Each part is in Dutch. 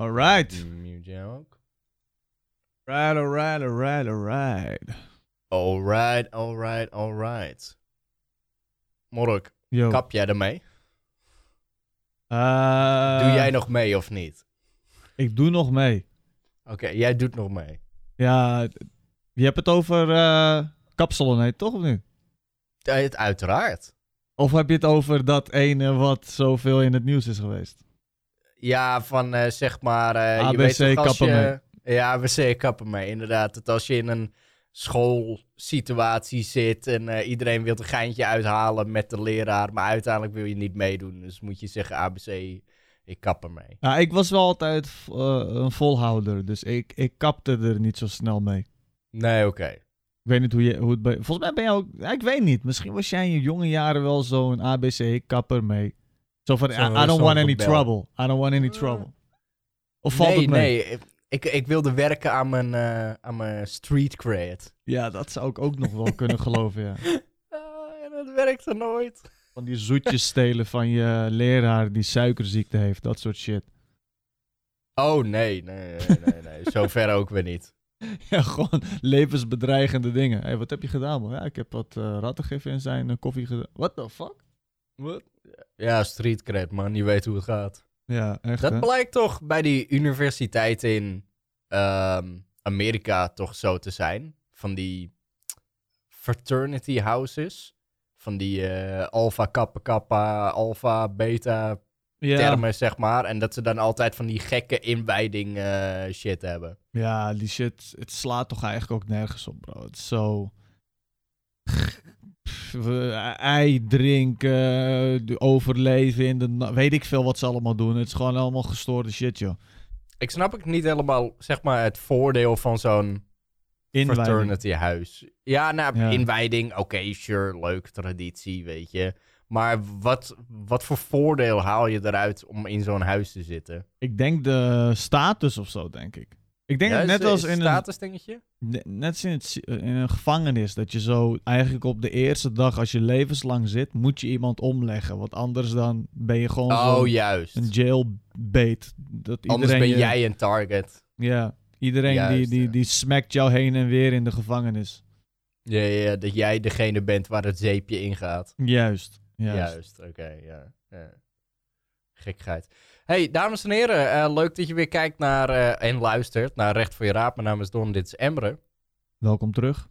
Alright. Mute ook. Alright, alright, alright, alright. Alright, alright, alright. Mork, Yo. kap jij ermee? Eh, Doe jij nog mee of niet? Ik doe nog mee. Oké, jij doet nog mee. Ja, je hebt het over eh kapselen, nee, toch of niet? Ja, het- uiteraard. Of heb je het over dat ene wat zoveel in het nieuws is geweest? Ja, van eh, zeg maar... eh, je ABC weet toch als kappen je... Ja, ABC kappen mee, inderdaad. Dat als je in een schoolsituatie zit en eh, iedereen wil een geintje uithalen met de leraar, maar uiteindelijk wil je niet meedoen. Dus moet je zeggen ABC, ik kap ermee. Ja, ik was wel altijd een volhouder, dus ik, ik kapte er niet zo snel mee. Nee, oké. Ik weet niet hoe je hoe het bij. Volgens mij ben je ook. Ja, ik weet niet. Misschien was jij in je jonge jaren wel zo'n ABC-kapper mee. Zo van: Zo- I, I don't want any trouble. I don't want any trouble. Of valt nee, het mee? nee. Ik, ik wilde werken aan mijn, eh, aan mijn street cred. Ja, dat zou ik ook nog wel kunnen geloven. Ja. Ah, en dat werkte nooit. Van die zoetjes stelen van je leraar die suikerziekte heeft. Dat soort shit. Oh, nee, nee, nee, nee. nee. Zover ook weer niet. Ja, gewoon levensbedreigende dingen. Hé, hey, wat heb je gedaan, man? Ja, ik heb wat eh rattengif in zijn eh, koffie gedaan. What the fuck? Wat? Ja, street cred, man. Je weet hoe het gaat. Ja, echt. Dat hè? blijkt toch bij die universiteit in ehm, Amerika toch zo te zijn. Van die fraternity houses. Van die eh alpha, kappa, kappa, alpha, beta ja. termen, zeg maar. En dat ze dan altijd van die gekke inwijding eh, shit hebben. Ja, die shit, het slaat toch eigenlijk ook nergens op, bro. Het is zo... Pff, we- Ei drinken, de overleven in de... Weet ik veel wat ze allemaal doen. Het is gewoon allemaal gestoorde shit, joh. Ik snap ook niet helemaal, zeg maar, het voordeel van zo'n fraternity huis. Ja, nou, Ja. inwijding, oké, sure, leuk, traditie, weet je. Maar wat, wat voor voordeel haal je eruit om in zo'n huis te zitten? Ik denk de status of zo, denk ik. Ik denk dat net als in een, dingetje? net als in, het, in een gevangenis, dat je zo eigenlijk op de eerste dag, als je levenslang zit, moet je iemand omleggen. Want anders dan ben je gewoon Oh, juist. een jailbait. Dat Anders ben je- jij een target. Ja, iedereen die, Juist, die, ja. die smakt jou heen en weer in de gevangenis. Ja, ja, dat jij degene bent waar het zeepje ingaat. Juist, juist. Juist, oké, ja. ja. Gekheid. Hey, dames en heren, eh, leuk dat je weer kijkt naar eh, en luistert naar Recht voor je Raad. Mijn naam is Don, dit is Emre. Welkom terug.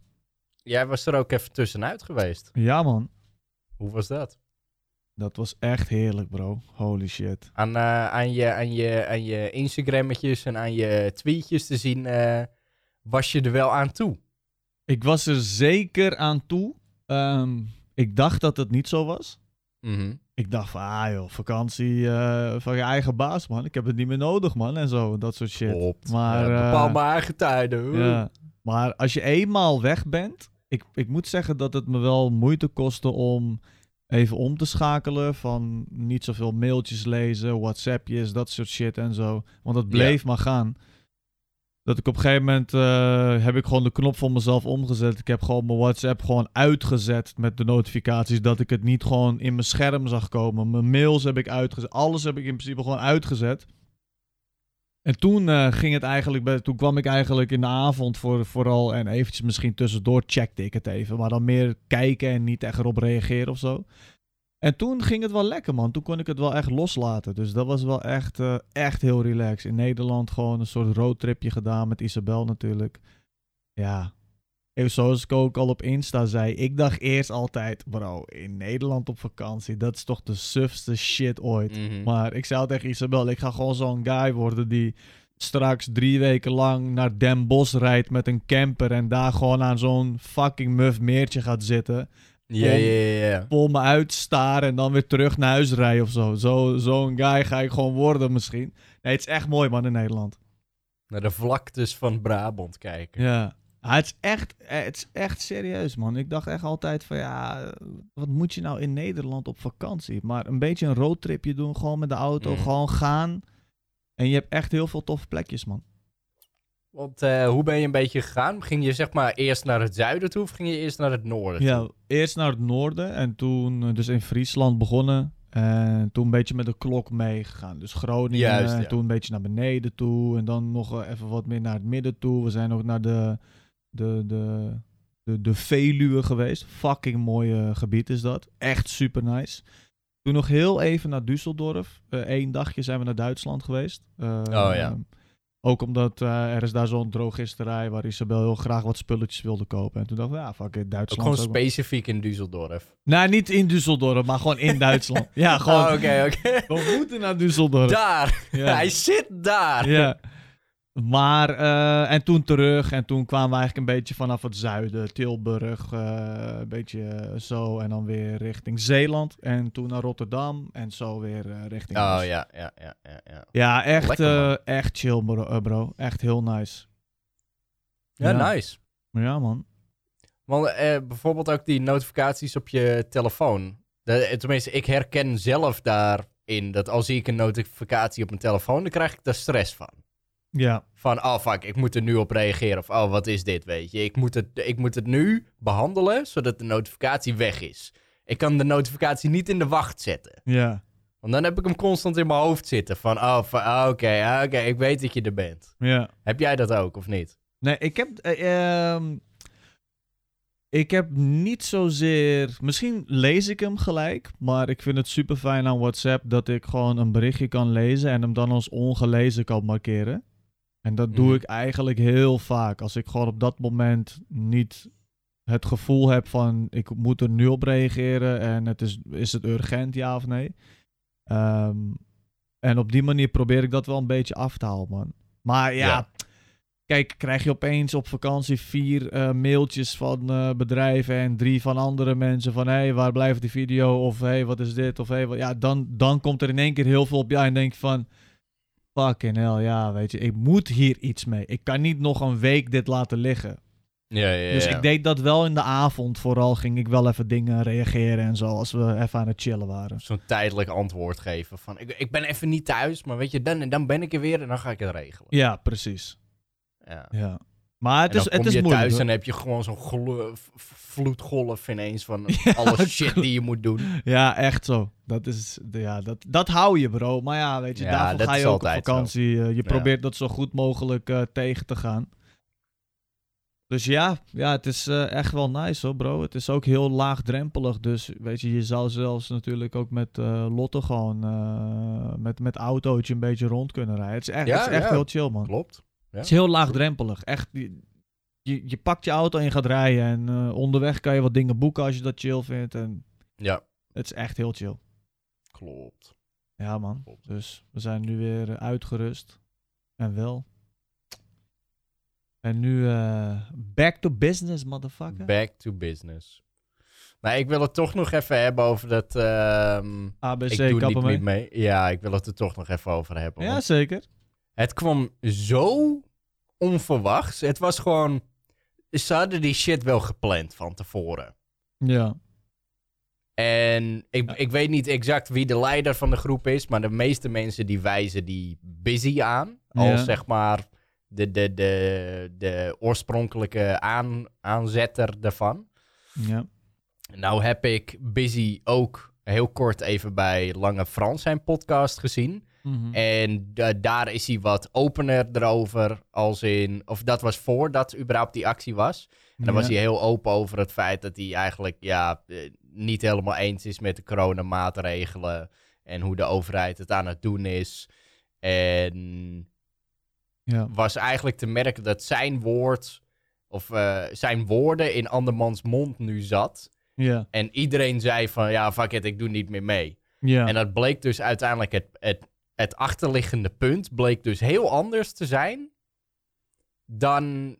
Jij was er ook even tussenuit geweest. Ja man, Hoe was dat? dat was echt heerlijk bro. Holy shit. Aan, eh, aan, je, aan, je, aan je Instagrammetjes en aan je tweetjes te zien, was je er wel aan toe? Ik was er zeker aan toe. Ehm, ik dacht dat het niet zo was. Mhm. Ik dacht van, ah joh, vakantie eh, van je eigen baas man. Ik heb het niet meer nodig man en zo, dat soort shit. Klopt. Maar, Ja, eh, bepaal mijn eigen tijden. Ja. Maar als je eenmaal weg bent, ik, ik moet zeggen dat het me wel moeite kostte om even om te schakelen van niet zoveel mailtjes lezen, WhatsAppjes, dat soort shit en zo. Want het bleef maar gaan. Dat ik op een gegeven moment eh, heb ik gewoon de knop van mezelf omgezet. Ik heb gewoon mijn WhatsApp gewoon uitgezet met de notificaties. Dat ik het niet gewoon in mijn scherm zag komen. Mijn mails heb ik uitgezet. Alles heb ik in principe gewoon uitgezet. En toen eh, ging het eigenlijk toen kwam ik eigenlijk in de avond voor, vooral en eventjes misschien tussendoor checkte ik het even, maar dan meer kijken en niet echt erop reageren of zo. En toen ging het wel lekker man, toen kon ik het wel echt loslaten. Dus dat was wel echt, eh, echt heel relaxed. In Nederland gewoon een soort roadtripje gedaan met Isabel natuurlijk. Ja, even zoals ik ook al op Insta zei, ik dacht eerst altijd, bro, in Nederland op vakantie, dat is toch de sufste shit ooit. Mhm. Maar ik zei tegen Isabel, ik ga gewoon zo'n guy worden die straks drie weken lang naar Den Bosch rijdt met een camper en daar gewoon aan zo'n fucking muf meertje gaat zitten. Ja, ja, ja. Vol me uitstaren en dan weer terug naar huis rijden of zo. zo zo'n guy ga ik gewoon worden misschien. Nee, het is echt mooi man in Nederland. Naar de vlaktes van Brabant kijken. Ja. Ah, het, is echt, eh, het is echt serieus, man. Ik dacht echt altijd van, ja, wat moet je nou in Nederland op vakantie? Maar een beetje een roadtripje doen, gewoon met de auto, Mhm. gewoon gaan. En je hebt echt heel veel toffe plekjes, man. Want eh, hoe ben je een beetje gegaan? Ging je zeg maar eerst naar het zuiden toe of ging je eerst naar het noorden Ja, eerst naar het noorden en toen eh, dus in Friesland begonnen. En toen een beetje met de klok meegegaan. Dus Groningen, Juist, ja. en toen een beetje naar beneden toe. En dan nog eh, even wat meer naar het midden toe. We zijn ook naar de, de, de, de, de Veluwe geweest. Fucking mooi eh, gebied is dat. Echt super nice. Toen nog heel even naar Düsseldorf. Eén dagje zijn we naar Duitsland geweest. Eh, Oh, ja. Ook omdat eh, er is daar zo'n drogisterij waar Isabel heel graag wat spulletjes wilde kopen. En toen dacht ik, ja, fuck it, Ook Duitsland. gewoon ook wel- specifiek in Düsseldorf. Nee, niet in Düsseldorf, maar gewoon in Duitsland. Ja, gewoon. Oh, Oké, oké. We moeten naar Düsseldorf. Daar. Ja. Hij zit daar. Ja. Maar, eh, en toen terug. En toen kwamen we eigenlijk een beetje vanaf het zuiden. Tilburg, eh, een beetje eh, zo. En dan weer richting Zeeland. En toen naar Rotterdam. En zo weer eh, richting Oh huis. ja, ja, ja, ja. ja. Ja, echt, Lekker, eh, echt chill, bro, bro. Echt heel nice. Ja, Ja. nice. Ja, man. Want eh, bijvoorbeeld ook die notificaties op je telefoon. De, tenminste, ik herken zelf daarin dat als ik een notificatie op mijn telefoon, dan krijg ik daar stress van. Ja, Van, oh fuck, ik moet er nu op reageren. Of, oh, wat is dit, weet je. Ik moet het, ik moet het nu behandelen, zodat de notificatie weg is. Ik kan de notificatie niet in de wacht zetten. ja, Want dan heb ik hem constant in mijn hoofd zitten. Van, oh, van, ah, oké, ah, oké, ik weet dat je er bent. ja. Heb jij dat ook, of niet? Nee, ik heb. eh, ehm, ik heb niet zozeer. Misschien lees ik hem gelijk. Maar ik vind het super fijn aan WhatsApp dat ik gewoon een berichtje kan lezen. En hem dan als ongelezen kan markeren. En dat doe Mhm. ik eigenlijk heel vaak. Als ik gewoon op dat moment niet het gevoel heb van. Ik moet er nu op reageren. En het is, is het urgent, ja of nee? Ehm, en op die manier probeer ik dat wel een beetje af te halen, man. Maar ja, Ja. Kijk, krijg je opeens op vakantie vier eh, mailtjes van eh, bedrijven en drie van andere mensen van hé, hey, waar blijft die video? Of hé, hey, wat is dit? Of hé, wat... ja, dan, dan komt er in één keer heel veel op jou en denk je van fucking hell, ja, weet je, ik moet hier iets mee. Ik kan niet nog een week dit laten liggen. Ja, ja, Dus ja. ik deed dat wel in de avond, vooral ging ik wel even dingen reageren en zo, als we even aan het chillen waren. Zo'n tijdelijk antwoord geven van, ik, ik ben even niet thuis, maar weet je, dan en dan ben ik er weer en dan ga ik het regelen. Ja, precies. Ja. Ja. Maar het en is, dan kom het is je moeilijk. thuis en dan heb je gewoon zo'n vloedgolf ineens van alle shit die je moet doen. Ja, echt zo. Dat is, ja, dat, dat hou je, bro. Maar ja, weet je, Ja, daarvoor ga is je ook op zo. vakantie. eh, je probeert dat zo goed mogelijk eh, tegen te gaan. Dus ja, ja, het is eh, echt wel nice hoor, bro. Het is ook heel laagdrempelig. Dus weet je, je zou zelfs natuurlijk ook met Lotte gewoon met, met autootje een beetje rond kunnen rijden. Het is echt, het is echt heel chill, man. Klopt. Het is heel laagdrempelig. Echt, je, je, je pakt je auto en je gaat rijden. En eh, onderweg kan je wat dingen boeken als je dat chill vindt. En Ja, het is echt heel chill. klopt. Ja, man. Klopt. Dus we zijn nu weer eh, uitgerust. En wel. En nu eh, back to business, motherfucker. Back to business. Maar ik wil het toch nog even hebben over dat... ehm, ABC ik doe niet, mee. niet mee. Ja, ik wil het er toch nog even over hebben. Ja, want zeker. Het kwam zo onverwachts. Het was gewoon... Ze hadden die shit wel gepland van tevoren. Ja. En ik, ik weet niet exact wie de leider van de groep is, maar de meeste mensen die wijzen die Busy aan. Als Ja. zeg maar de, de, de, de oorspronkelijke aan, aanzetter daarvan. Ja. Nou heb ik Busy ook heel kort even bij Lange Frans zijn podcast gezien. Mhm. En da- daar is hij wat opener erover, als in... Of dat was voordat überhaupt die actie was. En dan was hij heel open over het feit dat hij eigenlijk ja, eh, niet helemaal eens is met de coronamaatregelen. En hoe de overheid het aan het doen is. En Ja. was eigenlijk te merken dat zijn woord, of eh, zijn woorden in andermans mond nu zat. Ja. En iedereen zei van, ja, fuck it, ik doe niet meer mee. Ja. En dat bleek dus uiteindelijk het, het, het achterliggende punt, bleek dus heel anders te zijn dan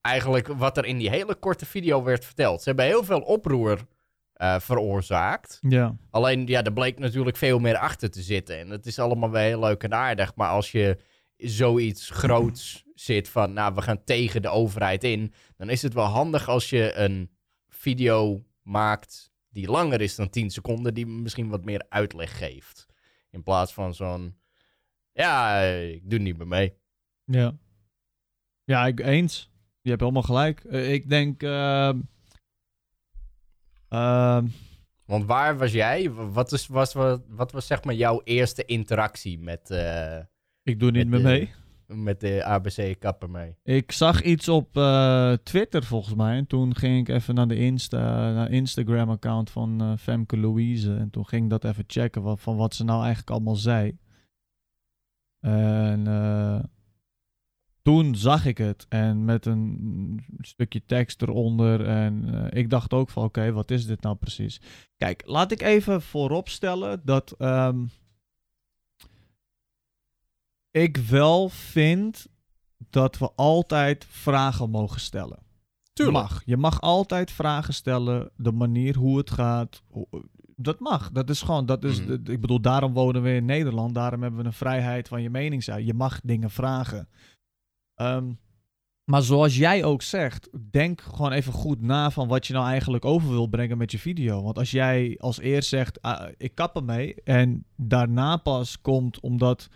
eigenlijk wat er in die hele korte video werd verteld. Ze hebben heel veel oproer eh, veroorzaakt. ja. Alleen, ja, er bleek natuurlijk veel meer achter te zitten. En het is allemaal wel heel leuk en aardig. Maar als je zoiets groots zit van, nou, we gaan tegen de overheid in. Dan is het wel handig als je een video maakt die langer is dan 10 seconden. Die misschien wat meer uitleg geeft. In plaats van zo'n, ja, ik doe niet meer mee. Ja. Ja, ik eens. Je hebt helemaal gelijk. Eh, ik denk. ehm, ehm, Want waar was jij? Wat, is, was, wat, wat was zeg maar jouw eerste interactie met, eh, Ik doe niet Met meer de- mee. Met de ABC-kapper mee? Ik zag iets op eh, Twitter volgens mij. En toen ging ik even naar de Insta, naar Instagram-account van eh, Femke Louise. En toen ging ik dat even checken wat, van wat ze nou eigenlijk allemaal zei. En eh, toen zag ik het. En met een stukje tekst eronder. En ik dacht ook van oké, wat is dit nou precies? Kijk, laat ik even vooropstellen dat ehm, ik wel vind dat we altijd vragen mogen stellen. Mag. Je mag altijd vragen stellen. De manier hoe het gaat. Dat mag. Dat is gewoon. Dat is, Mhm. Ik bedoel, daarom wonen we in Nederland. Daarom hebben we een vrijheid van je mening zijn. Je mag dingen vragen. Ehm, maar zoals jij ook zegt, denk gewoon even goed na van wat je nou eigenlijk over wil brengen met je video. Want als jij als eerst zegt, ah, ik kap ermee. En daarna pas komt omdat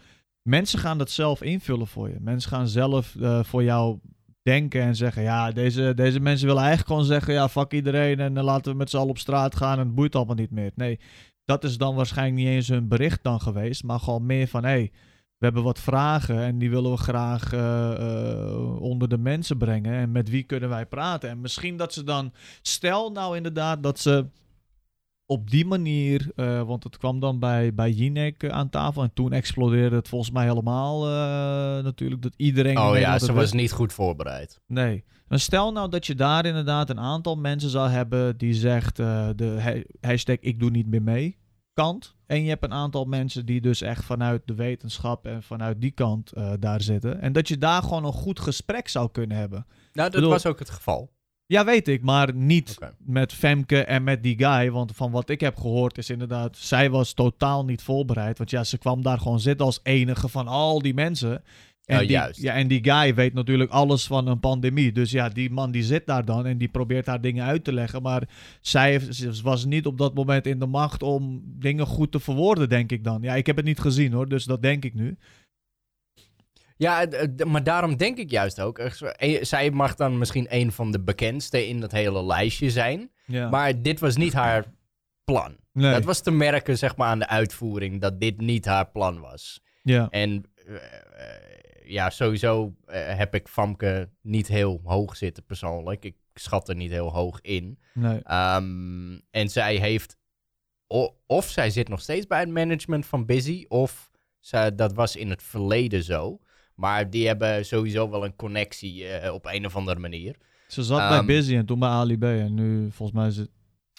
mensen gaan dat zelf invullen voor je. Mensen gaan zelf eh, voor jou denken en zeggen, ja, deze, deze mensen willen eigenlijk gewoon zeggen, ja, fuck iedereen en dan laten we met z'n allen op straat gaan en het boeit allemaal niet meer. Nee, dat is dan waarschijnlijk niet eens hun bericht dan geweest, maar gewoon meer van, hé, hey, we hebben wat vragen en die willen we graag eh, eh, onder de mensen brengen. En met wie kunnen wij praten? En misschien dat ze dan, stel nou inderdaad dat ze op die manier, eh, want het kwam dan bij, bij Jinek eh, aan tafel en toen explodeerde het volgens mij helemaal eh, natuurlijk. Dat iedereen Oh ja, ze was niet goed voorbereid. Nee. Maar stel nou dat je daar inderdaad een aantal mensen zou hebben die zegt eh, de ha- hashtag ik doe niet meer mee kant. En je hebt een aantal mensen die dus echt vanuit de wetenschap en vanuit die kant eh, daar zitten. En dat je daar gewoon een goed gesprek zou kunnen hebben. Nou, dat Bedoel- was ook het geval. Ja, weet ik, maar niet met Femke en met die guy. Want van wat ik heb gehoord is inderdaad, zij was totaal niet voorbereid. Want ja, ze kwam daar gewoon zitten als enige van al die mensen. En, Oh, die. Ja, en die guy weet natuurlijk alles van een pandemie. Dus ja, die man die zit daar dan en die probeert haar dingen uit te leggen. Maar zij was niet op dat moment in de macht om dingen goed te verwoorden, denk ik dan. Ja, ik heb het niet gezien hoor, dus dat denk ik nu. Ja, d- d- maar daarom denk ik juist ook. eh, Zij mag dan misschien een van de bekendste in dat hele lijstje zijn. Ja. Maar dit was niet haar plan. nee. Dat was te merken, zeg maar, aan de uitvoering, dat dit niet haar plan was. ja. En eh, eh, ja, sowieso eh, heb ik Famke niet heel hoog zitten persoonlijk. Ik schat er niet heel hoog in. Nee. Ehm, en zij heeft... o- of zij zit nog steeds bij het management van Busy, of zij, dat was in het verleden zo. Maar die hebben sowieso wel een connectie eh, op een of andere manier. Ze zat Ehm, bij Busy en toen bij Ali B. En nu volgens mij zit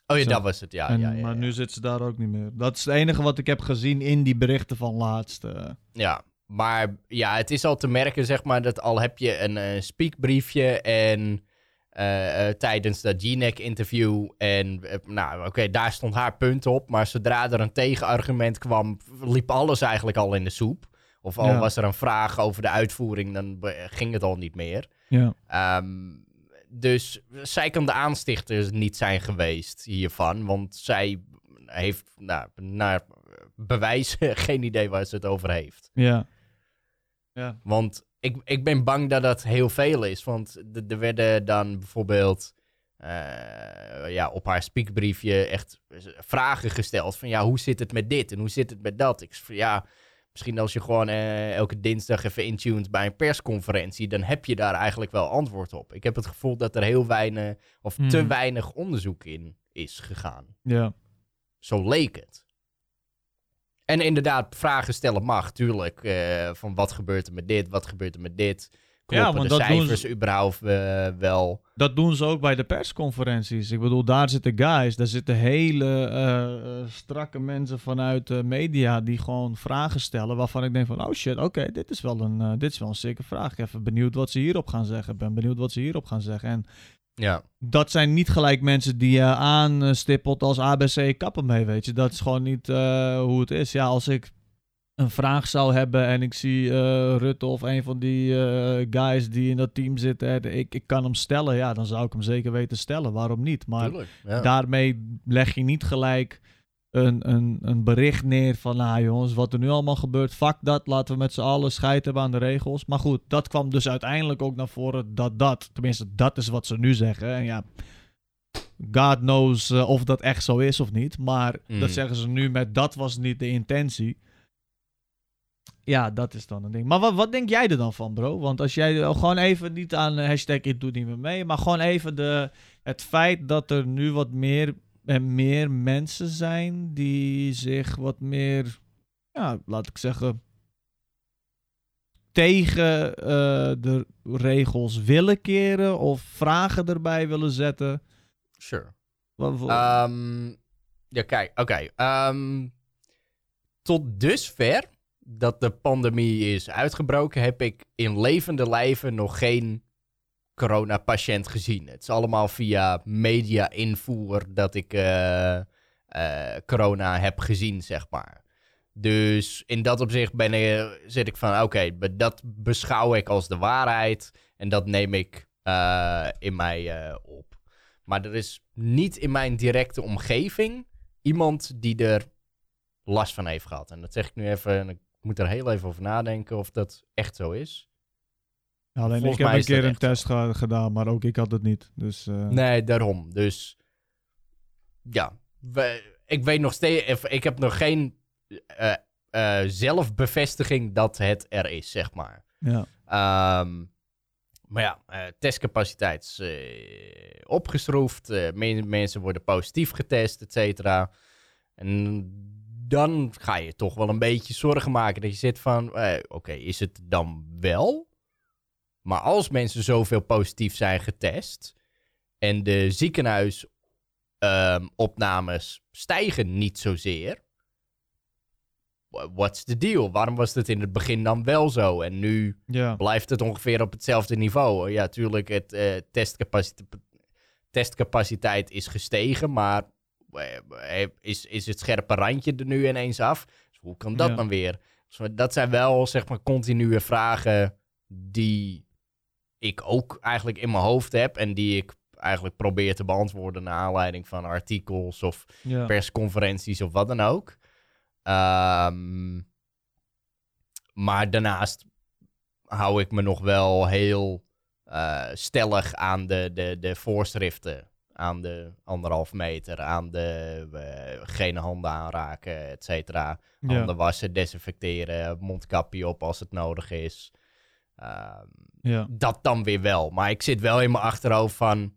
Oh ja, dat was het, ja. en, ja, ja, maar nu zit ze daar ook niet meer. Dat is het enige wat ik heb gezien in die berichten van laatst. eh. Ja, maar ja, het is al te merken, zeg maar, dat al heb je een eh, speakbriefje en tijdens dat GNEC-interview en, nou, oké, daar stond haar punt op, maar zodra er een tegenargument kwam, liep alles eigenlijk al in de soep. Of al Ja. was er een vraag over de uitvoering, dan ging het al niet meer. ja. Ehm, dus zij kan de aanstichter niet zijn geweest hiervan, want zij heeft, nou, naar bewijs geen idee waar ze het over heeft. Ja. Ja. Want ik, ik ben bang dat dat heel veel is. Want er werden dan bijvoorbeeld eh, ja, op haar speakbriefje echt vragen gesteld. Van ja, hoe zit het met dit en hoe zit het met dat? Ik ja, misschien als je gewoon eh, elke dinsdag even intuned bij een persconferentie, dan heb je daar eigenlijk wel antwoord op. Ik heb het gevoel dat er heel weinig of te Mhm. weinig onderzoek in is gegaan. Ja. Zo leek het. En inderdaad, vragen stellen mag, tuurlijk. eh, van wat gebeurt er met dit, wat gebeurt er met dit? Kloppen want de dat doen cijfers ze- überhaupt eh, wel? Dat doen ze ook bij de persconferenties. Ik bedoel, daar zitten guys, daar zitten hele eh, eh, strakke mensen vanuit de media die gewoon vragen stellen waarvan ik denk van, oh shit, oké, dit is wel een, dit is wel een zeker vraag. Ik even benieuwd wat ze hierop gaan zeggen. Ik ben benieuwd wat ze hierop gaan zeggen. En Ja. dat zijn niet gelijk mensen die je aanstippelt als ABC kappen mee, weet je. Dat is gewoon niet hoe het is. Ja, als ik een vraag zou hebben en ik zie eh, Rutte of een van die eh, guys die in dat team zitten, en ik, ik kan hem stellen, ja, dan zou ik hem zeker weten stellen. Waarom niet? Maar tuurlijk. Ja. daarmee leg je niet gelijk een, een, een bericht neer van, nou jongens, wat er nu allemaal gebeurt, fuck dat, laten we met z'n allen scheid hebben aan de regels. Maar goed, dat kwam dus uiteindelijk ook naar voren dat dat, tenminste dat is wat ze nu zeggen. En ja, God knows eh, of dat echt zo is of niet. Maar Mm. dat zeggen ze nu met dat was niet de intentie. Ja, dat is dan een ding. Maar wat, wat denk jij er dan van, bro? Want als jij eh, gewoon even niet aan eh, hashtag ik doe niet meer mee, maar gewoon even de, het feit dat er nu wat meer en meer mensen zijn die zich wat meer, ja, laat ik zeggen, tegen eh, de regels willen keren of vragen erbij willen zetten. Sure. Wat, voor- Ehm, ja, kijk, oké. ehm, tot dusver dat de pandemie is uitgebroken, heb ik in levende lijven nog geen coronapatiënt gezien. Het is allemaal via media-invoer dat ik eh, eh, corona heb gezien, zeg maar. Dus in dat opzicht ben ik, zit ik van, oké, be- dat beschouw ik als de waarheid en dat neem ik eh, in mij op. Maar er is niet in mijn directe omgeving iemand die er last van heeft gehad. En dat zeg ik nu even, moet er heel even over nadenken of dat echt zo is. Ja, alleen volgens ik heb een keer een zo. test ge- gedaan, maar ook ik had het niet. Dus eh, Nee, daarom. Dus ja, we- ik weet nog steeds, ik heb nog geen eh, eh, zelfbevestiging dat het er is, zeg maar. ja. Ehm, maar ja, eh, testcapaciteit is opgeschroefd. men- mensen worden positief getest, et cetera. En dan ga je toch wel een beetje zorgen maken. Dat je zit van, eh, oké, is het dan wel? Maar als mensen zoveel positief zijn getest... en de ziekenhuisopnames stijgen niet zozeer... wha- What's the deal? Waarom was het in het begin dan wel zo? En nu ja. blijft het ongeveer op hetzelfde niveau. Ja, tuurlijk, het eh, testcapaciteit, testcapaciteit is gestegen, maar is, is het scherpe randje er nu ineens af? Dus hoe kan dat Ja. dan weer? Dus dat zijn wel, zeg maar, continue vragen die ik ook eigenlijk in mijn hoofd heb en die ik eigenlijk probeer te beantwoorden naar aanleiding van artikels of ja. persconferenties of wat dan ook. Ehm, maar daarnaast hou ik me nog wel heel eh, stellig aan de, de, de voorschriften. Aan de anderhalf meter, aan de eh, geen handen aanraken, et cetera. Ja. Handen wassen, desinfecteren, mondkapje op als het nodig is. Ehm, ja. dat dan weer wel. Maar ik zit wel in mijn achterhoofd van...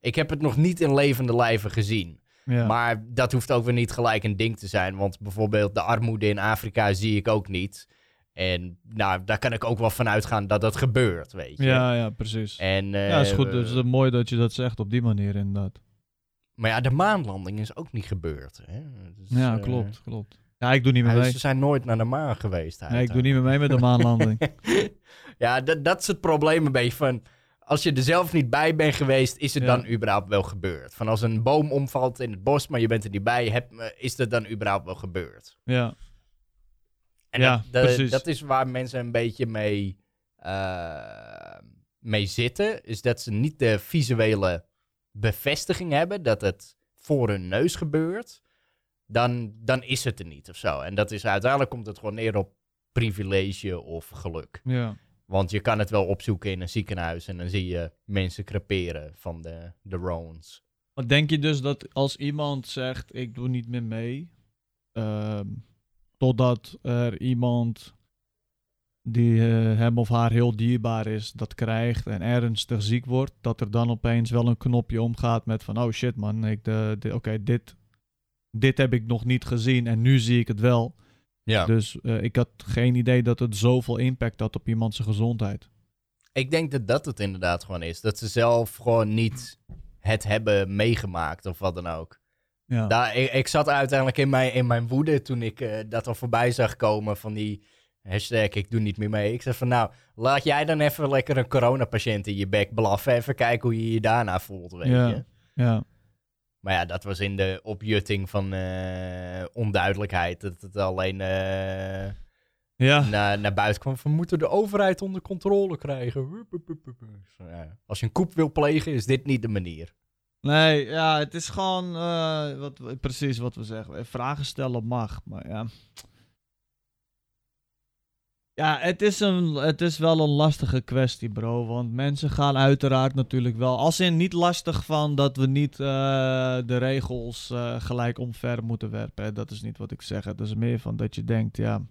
Ik heb het nog niet in levende lijven gezien. ja. Maar dat hoeft ook weer niet gelijk een ding te zijn. Want bijvoorbeeld de armoede in Afrika zie ik ook niet. En nou, daar kan ik ook wel van uitgaan dat dat gebeurt, weet je. ja, ja, precies. En, eh, ja, is goed. Dus het is mooi dat je dat zegt op die manier inderdaad. Maar ja, de maanlanding is ook niet gebeurd. Hè? Dus, Ja, eh, klopt, klopt. Ja, ik doe niet meer hij- mee. Ze zijn nooit naar de maan geweest. Nee, ik doe niet meer mee met de maanlanding. ja, dat, dat is het probleem een beetje van... Als je er zelf niet bij bent geweest, is het Ja. dan überhaupt wel gebeurd? Van als een boom omvalt in het bos, maar je bent er niet bij, heb, eh, is dat dan überhaupt wel gebeurd? ja, En Ja, dat, dat, is waar mensen een beetje mee, eh, mee zitten. Is dat ze niet de visuele bevestiging hebben dat het voor hun neus gebeurt. Dan, dan is het er niet of zo. En dat is uiteindelijk komt het gewoon neer op privilege of geluk. ja. Want je kan het wel opzoeken in een ziekenhuis en dan zie je mensen creperen van de, de Roans. Maar denk je dus dat als iemand zegt, ik doe niet meer mee, ehm, totdat er iemand die eh, hem of haar heel dierbaar is, dat krijgt en ernstig ziek wordt, dat er dan opeens wel een knopje omgaat met van, oh shit man, ik, de, de, oké, dit, dit heb ik nog niet gezien en nu zie ik het wel. Ja. Dus eh, ik had geen idee dat het zoveel impact had op iemands gezondheid. Ik denk dat dat het inderdaad gewoon is. Dat ze zelf gewoon niet het hebben meegemaakt of wat dan ook. Ja, Daar, ik, ik zat uiteindelijk in mijn, in mijn woede toen ik eh, dat al voorbij zag komen van die hashtag ik doe niet meer mee. Ik zei van nou, laat jij dan even lekker een coronapatiënt in je bek blaffen. Even kijken hoe je je daarna voelt, weet Ja. je. ja, Maar ja, dat was in de opjutting van eh, onduidelijkheid. Dat het alleen eh, ja. naar, naar buiten kwam van... we moeten de overheid onder controle krijgen. Als je een koep wil plegen, is dit niet de manier. Nee, ja, het is gewoon eh, wat, precies wat we zeggen. Vragen stellen mag, maar ja. Ja, het is, een, het is wel een lastige kwestie, bro. Want mensen gaan uiteraard natuurlijk wel. Als in niet lastig van dat we niet eh, de regels eh, gelijk omver moeten werpen. Dat is niet wat ik zeg. Het is meer van dat je denkt, ja.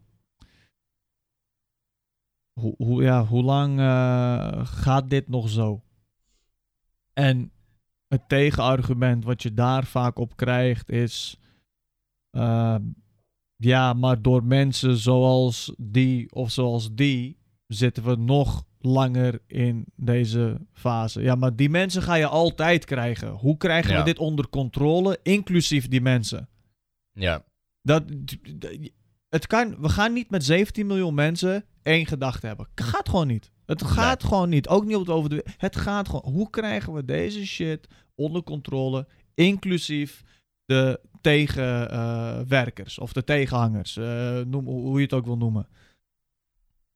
Hoe, hoe, ja, hoe lang eh, gaat dit nog zo? En het tegenargument wat je daar vaak op krijgt is. ehm, ja, maar door mensen zoals die of zoals die zitten we nog langer in deze fase. Ja, maar die mensen ga je altijd krijgen. Hoe krijgen Ja. we dit onder controle, inclusief die mensen? Ja. Dat, het kan, we gaan niet met 17 miljoen mensen één gedachte hebben. Gaat gewoon niet. Het gaat gewoon niet. Ook niet op het over de. Het gaat gewoon. Hoe krijgen we deze shit onder controle, inclusief de tegenwerkers of de tegenhangers, eh, noem hoe je het ook wil noemen.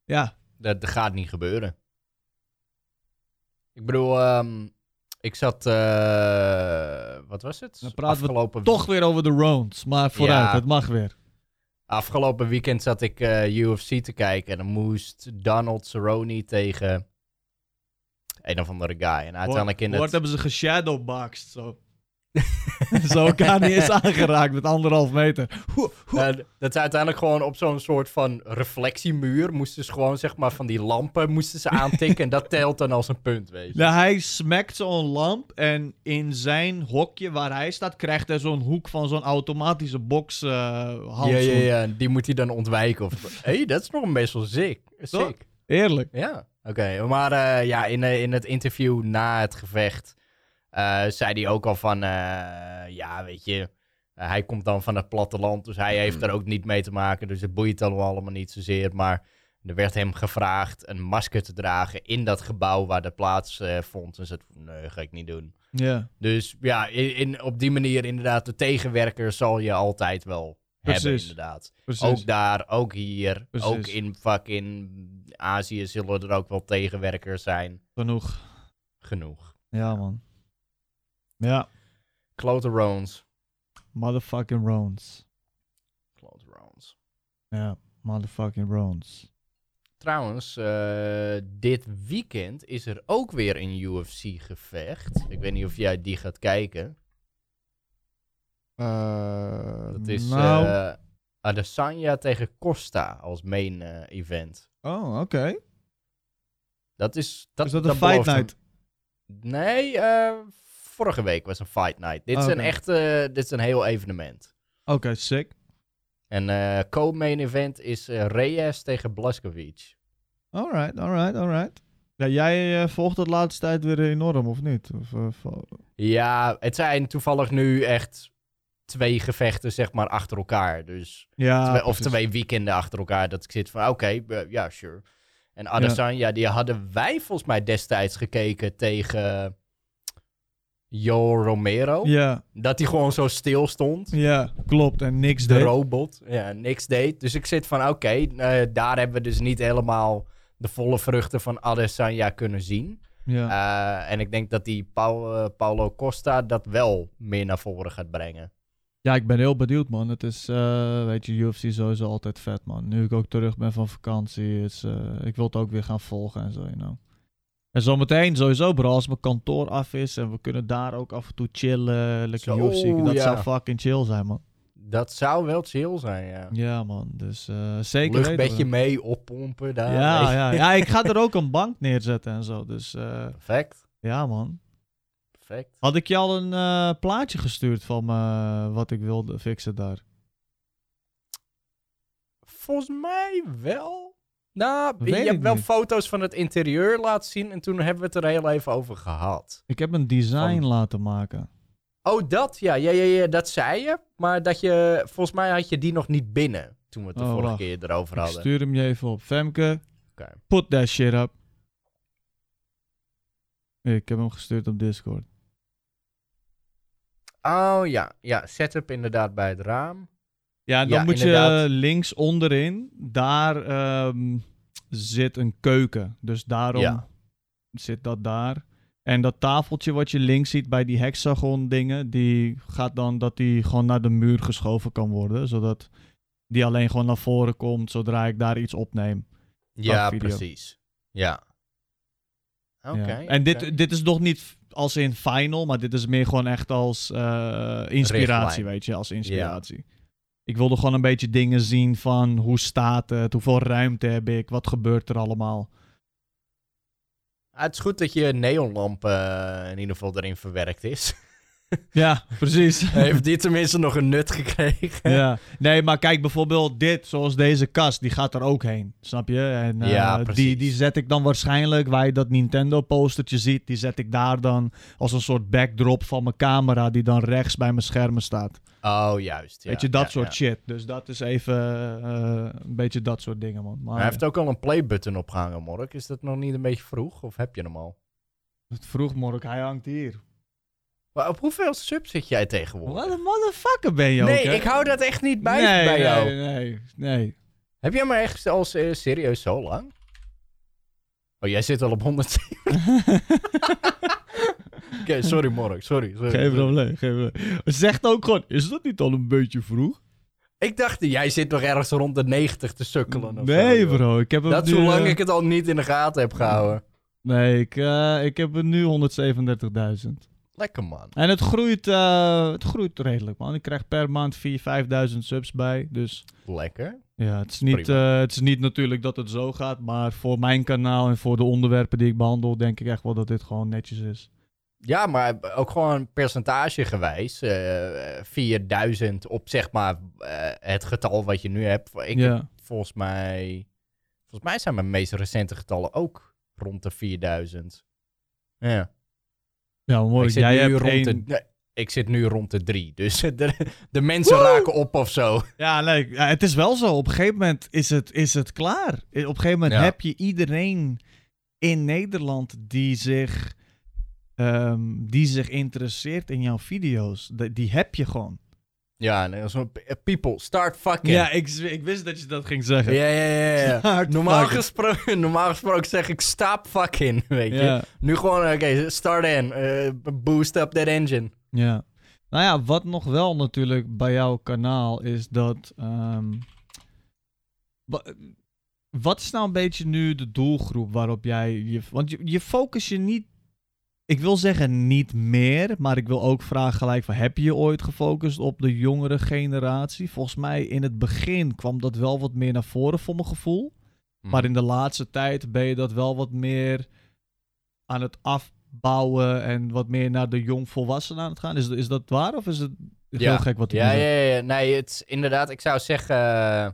Ja, Dat, dat gaat niet gebeuren. Ik bedoel, ehm, ik zat, eh, wat was het? Dan praten we afgelopen, toch weer over de rounds, maar vooruit, Ja. het mag weer. afgelopen weekend zat ik eh, UFC te kijken en dan moest Donald Cerrone tegen een of andere guy. En uiteindelijk in Woord het... hebben ze geshadowboxed, zo. zo elkaar niet eens aangeraakt met anderhalf meter. Hoe- hoe- dat is uiteindelijk gewoon op zo'n soort van reflectiemuur. Moesten ze gewoon, zeg maar, van die lampen moesten ze aantikken. en dat telt dan als een punt, weet je. Nou, hij smekt zo'n lamp en in zijn hokje waar hij staat krijgt hij zo'n hoek van zo'n automatische box eh ja, ja, ja. Die moet hij dan ontwijken. Of... Hé, hey, dat is nog een best wel sick. Toch? sick. Eerlijk. Ja, oké. Maar eh, ja, in, eh, in het interview na het gevecht eh, zei hij ook al van, ja, weet je, hij komt dan van het platteland, dus hij heeft er ook niet mee te maken, dus het boeit dan allemaal niet zozeer. Maar er werd hem gevraagd een masker te dragen in dat gebouw waar de plaats vond. En ze zei, nee, ga ik niet doen. Ja, Dus ja, in, in- op die manier inderdaad, de tegenwerker zal je altijd wel hebben, Precies. inderdaad. precies. Ook daar, ook hier, Precies. ook in fucking Azië zullen er ook wel tegenwerkers zijn. Genoeg. Genoeg. Ja, man. Ja, Klote Roans. motherfucking Rones. Klote Roans. Ja, motherfucking Rones. Trouwens, eh, dit weekend is er ook weer een UFC-gevecht. Ik weet niet of jij die gaat kijken. Eh, Dat is nou... eh Adesanya tegen Costa als main eh, event. oh, oké. Dat is... Dat, Is dat een fight een- night? Nee, vorige week was een fight night. Dit is Oké. een echt... eh, dit is een heel evenement. Oké, sick. En co-main event is Reyes tegen Blazkowicz. Alright, alright, alright. Ja, jij volgt het laatste tijd weer enorm, of niet? Of, Ja, het zijn toevallig nu echt twee gevechten, zeg maar, achter elkaar. Dus, ja, twee- of twee weekenden achter elkaar. Dat ik zit van, oké, eh, ja, sure. En Adesanya, die hadden wij volgens mij destijds gekeken tegen Jo Romero. Ja, Dat hij gewoon zo stil stond. ja, klopt. En niks De deed. robot. Ja, niks deed. Dus ik zit van, oké, eh, daar hebben we dus niet helemaal de volle vruchten van Adesanya kunnen zien. Ja. Eh, en ik denk dat die Paulo Costa dat wel meer naar voren gaat brengen. Ja, ik ben heel benieuwd, man. Het is, eh, weet je, UFC is sowieso altijd vet, man. Nu ik ook terug ben van vakantie, is, eh, ik wil het ook weer gaan volgen en zo, you know. En zometeen sowieso, bro, als mijn kantoor af is en we kunnen daar ook af en toe chillen, lekker Zo, UFC, dat ja. zou fucking chill zijn, man. Dat zou wel chill zijn, ja. Ja, man. Dus eh, zeker Luchtbedje we. mee oppompen daar. Ja, ja, ja, ik ga er ook een bank neerzetten en zo. Dus Perfect, ja, man. Perfect. Had ik je al een eh, plaatje gestuurd van eh, wat ik wilde fixen daar? Volgens mij wel. Nou, Weet je hebt wel niet. foto's van het interieur laten zien en toen hebben we het er heel even over gehad. Ik heb een design Van- laten maken. Oh, dat? Ja, ja, ja, ja, dat zei je. Maar dat je, volgens mij had je die nog niet binnen toen we het de Oh, vorige wacht. keer erover Ik hadden. stuur hem je even op. Femke, Oké. put that shit up. Ik heb hem gestuurd op Discord. Oh ja, ja, setup inderdaad bij het raam. Ja, dan Ja, moet inderdaad. je links onderin. Daar ehm, zit een keuken. Dus daarom Ja. zit dat daar. En dat tafeltje wat je links ziet bij die hexagon dingen, die gaat dan dat die gewoon naar de muur geschoven kan worden. Zodat die alleen gewoon naar voren komt zodra ik daar iets opneem. Ja, precies. Ja. Oké. Ja. En dit, dit is nog niet als in final, maar dit is meer gewoon echt als eh, inspiratie, Richtlijn. weet je, als inspiratie. Ik wilde gewoon een beetje dingen zien van hoe staat het, hoeveel ruimte heb ik, wat gebeurt er allemaal. Ah, het is goed dat je neonlamp eh, in ieder geval erin verwerkt is. Ja, precies. Heeft die tenminste nog een nut gekregen? ja. Nee, maar kijk bijvoorbeeld dit, zoals deze kast, die gaat er ook heen. Snap je? En eh, Ja, die, precies. die zet ik dan waarschijnlijk, waar je dat Nintendo postertje ziet, die zet ik daar dan als een soort backdrop van mijn camera, die dan rechts bij mijn schermen staat. Oh, juist. Ja, Weet je, dat ja, soort shit. Dus dat is even eh, een beetje dat soort dingen, man. Maar Hij heeft ook al een playbutton opgehangen, Mork. Is dat nog niet een beetje vroeg? Of heb je hem al? het vroeg morgen, hij hangt hier. Maar op hoeveel subs zit jij tegenwoordig? Wat een motherfucker ben je ook, nee, hè? ik hou dat echt niet bij, nee, bij jou. Nee, nee, nee. Heb jij maar echt al eh, serieus zo lang? Oh, jij zit al op 100. Oké, sorry Mork, sorry. sorry. Geen probleem, geen probleem. Zegt ook gewoon, is dat niet al een beetje vroeg? Ik dacht, jij zit nog ergens rond de 90 te sukkelen. Of Nee, zo, joh. bro. Ik heb hem Dat is nu, hoe lang eh, ik het al niet in de gaten heb gehouden. Nee, ik, eh, ik heb er nu 137.000. Lekker man. En het groeit, eh, het groeit redelijk, man. Ik krijg per maand 4.000, 5.000 subs bij. Dus Lekker. ja, het is, niet, eh, het is niet natuurlijk dat het zo gaat. Maar voor mijn kanaal en voor de onderwerpen die ik behandel, denk ik echt wel dat dit gewoon netjes is. Ja, maar ook gewoon percentagegewijs. eh 4000 op zeg maar het getal wat je nu hebt. Ik Ja. heb volgens mij... Volgens mij zijn mijn meest recente getallen ook rond de 4000. Ja. Ja, mooi. Ik zit, Jij nu hebt rond de, één... nee, ik zit nu rond de drie. Dus de, de mensen Woe! raken op of zo. Ja, nee, ja, het is wel zo. Op een gegeven moment is het, is het klaar. Op een gegeven moment Ja. heb je iedereen in Nederland die zich, ehm, die zich interesseert in jouw video's. De- die heb je gewoon. Ja, nee, zo, people, start fucking. Ja, ik, wist dat je dat ging zeggen. ja, ja, ja. Normaal, fucking. gesproken, normaal gesproken zeg ik stop fucking, weet je. Ja, Nu gewoon, oké, start in. eh, boost up that engine. ja. Nou ja, wat nog wel natuurlijk bij jouw kanaal is dat... wa- wat is nou een beetje nu de doelgroep waarop jij je... Want je, je focus je niet... Ik wil zeggen niet meer, maar ik wil ook vragen gelijk van... Heb je je ooit gefocust op de jongere generatie? Volgens mij in het begin kwam dat wel wat meer naar voren voor mijn gevoel. Hm. Maar in de laatste tijd ben je dat wel wat meer aan het afbouwen... en wat meer naar de jongvolwassenen aan het gaan. Is, is dat waar of is het heel gek wat ik ja, ja, ja, ja. Nee, het is inderdaad, ik zou zeggen, eh,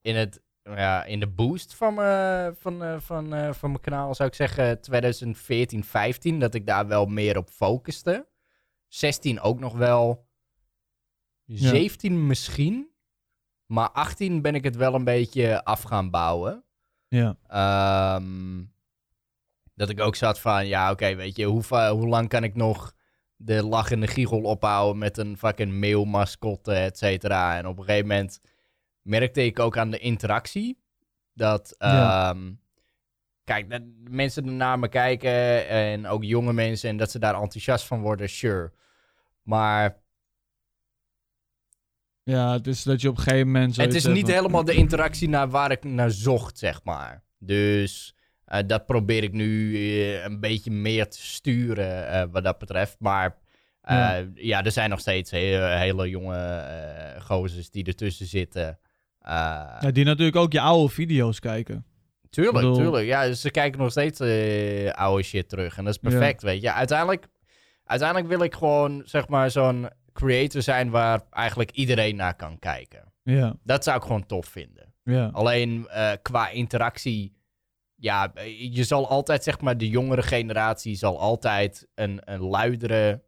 in, het, ja, in de boost van, mijn van, eh, van, eh, van mijn kanaal zou ik zeggen 2014, 15, dat ik daar wel meer op focuste. 16 ook nog wel. 17 misschien. Maar 18 ben ik het wel een beetje af gaan bouwen. Ja, Ehm, dat ik ook zat van, ja, oké, weet je, hoe, hoe lang kan ik nog de lachende giegel ophouden met een fucking meelmascotte, et cetera. En op een gegeven moment merkte ik ook aan de interactie dat, Ja. ehm, kijk, dat mensen naar me kijken en ook jonge mensen en dat ze daar enthousiast van worden, sure. Maar ja, het is dat je op een gegeven moment... het is niet van- helemaal de interactie naar waar ik naar zocht, zeg maar. Dus eh, dat probeer ik nu eh, een beetje meer te sturen eh, wat dat betreft. Maar Ja. ja. er zijn nog steeds hele, hele jonge gozers die ertussen zitten. Eh, Ja, die natuurlijk ook je oude video's kijken. tuurlijk, bedoel- tuurlijk. Ja, ze kijken nog steeds eh, oude shit terug. En dat is Ja. perfect, weet je. Uiteindelijk, uiteindelijk wil ik gewoon, zeg maar, zo'n creator zijn waar eigenlijk iedereen naar kan kijken. Ja, Dat zou ik gewoon tof vinden. ja. Alleen eh, qua interactie, ja, je zal altijd, zeg maar, de jongere generatie zal altijd een, een luidere,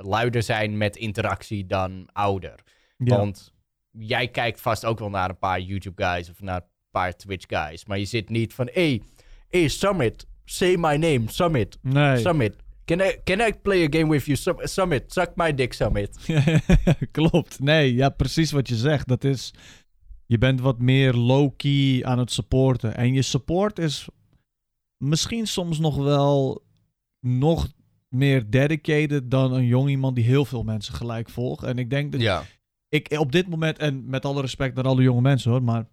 luider zijn met interactie dan ouder. ja. Want jij kijkt vast ook wel naar een paar YouTube guys of naar een paar Twitch guys, maar je zit niet van, hey, hey, Summit, say my name, Summit, nee. Summit. Can I, can I play a game with you, Sum- Summit? Suck my dick, Summit. Klopt. Nee, ja, precies wat je zegt. Dat is... Je bent wat meer low-key aan het supporten. En je support is misschien soms nog wel nog meer dedicated dan een jong iemand die heel veel mensen gelijk volgt. En ik denk dat Ja. Ik op dit moment, en met alle respect naar alle jonge mensen hoor, maar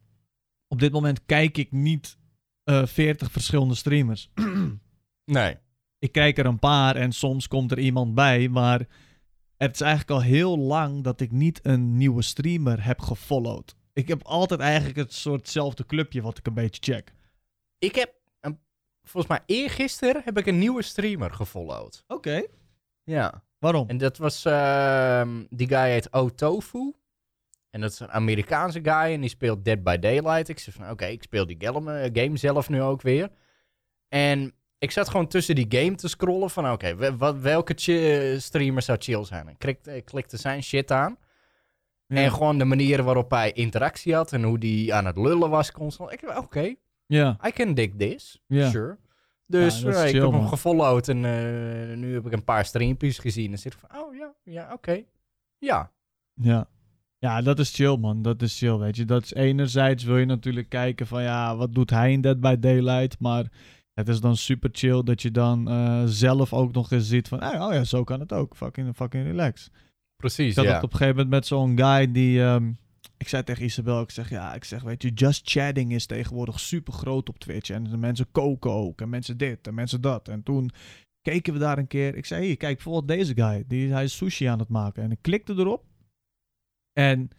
op dit moment kijk ik niet eh 40 verschillende streamers. Nee. ik kijk er een paar en soms komt er iemand bij, maar het is eigenlijk al heel lang dat ik niet een nieuwe streamer heb gefollowed. Ik heb altijd eigenlijk het soortzelfde clubje wat ik een beetje check. Ik heb, een, volgens mij eergisteren heb ik een nieuwe streamer gefollowed. Oké. Ja. Waarom? En dat was, ehm, die guy heet Otofu. En dat is een Amerikaanse guy en die speelt Dead by Daylight. Ik zei van, oké, ik speel die game, eh, game zelf nu ook weer. En ik zat gewoon tussen die game te scrollen van, oké, welke streamer zou chill zijn? Ik klikte, ik klikte zijn shit aan. En gewoon de manier waarop hij interactie had en hoe die aan het lullen was constant. Ik dacht, oké, Ja. I can dig this. Ja. Sure. Dus Ja, eh, ik chill, heb hem gefollowed en eh, nu heb ik een paar streampjes gezien. En zit ik van, oh ja, ja, oké. Ja, Ja. Ja, dat is chill, man. Dat is chill, weet je. Dat is enerzijds wil je natuurlijk kijken van, ja, wat doet hij in Dead by Daylight? Maar het is dan super chill dat je dan eh, zelf ook nog eens ziet van, oh ja, zo kan het ook. Fucking, fucking relax. precies, Ik had ja. op een gegeven moment met zo'n guy die... ehm, ik zei tegen Isabel, ik zeg, ja, ik zeg, weet je, just chatting is tegenwoordig super groot op Twitch. En de mensen koken ook, en mensen dit, en mensen dat. En toen keken we daar een keer. Ik zei, hier, kijk, bijvoorbeeld deze guy. Die, hij is sushi aan het maken. En ik klikte erop. En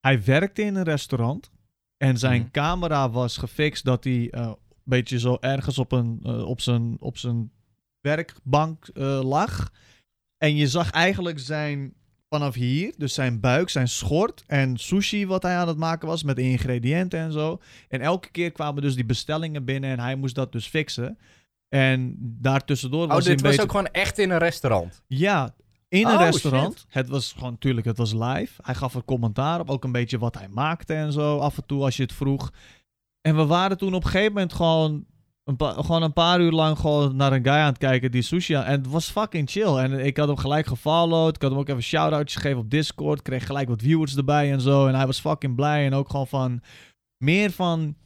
hij werkte in een restaurant. En zijn Mhm. camera was gefixt dat hij eh, een beetje zo ergens op, een, eh, op, zijn, op zijn werkbank eh, lag. En je zag eigenlijk zijn, vanaf hier, dus zijn buik, zijn schort en sushi wat hij aan het maken was met ingrediënten en zo. En elke keer kwamen dus die bestellingen binnen en hij moest dat dus fixen. En daartussendoor was Oh, dit een was beetje... ook gewoon echt in een restaurant. Ja, in een Oh, restaurant. Het was gewoon, natuurlijk, het was live. Hij gaf er commentaar op, ook een beetje wat hij maakte en zo, af en toe als je het vroeg. En we waren toen op een gegeven moment gewoon gewoon een paar uur lang gewoon naar een guy aan het kijken die sushi. En het was fucking chill. En ik had hem gelijk gefollowed. Ik had hem ook even shout-outjes gegeven op Discord. Kreeg gelijk wat viewers erbij en zo. En hij was fucking blij. En ook gewoon van... Meer van...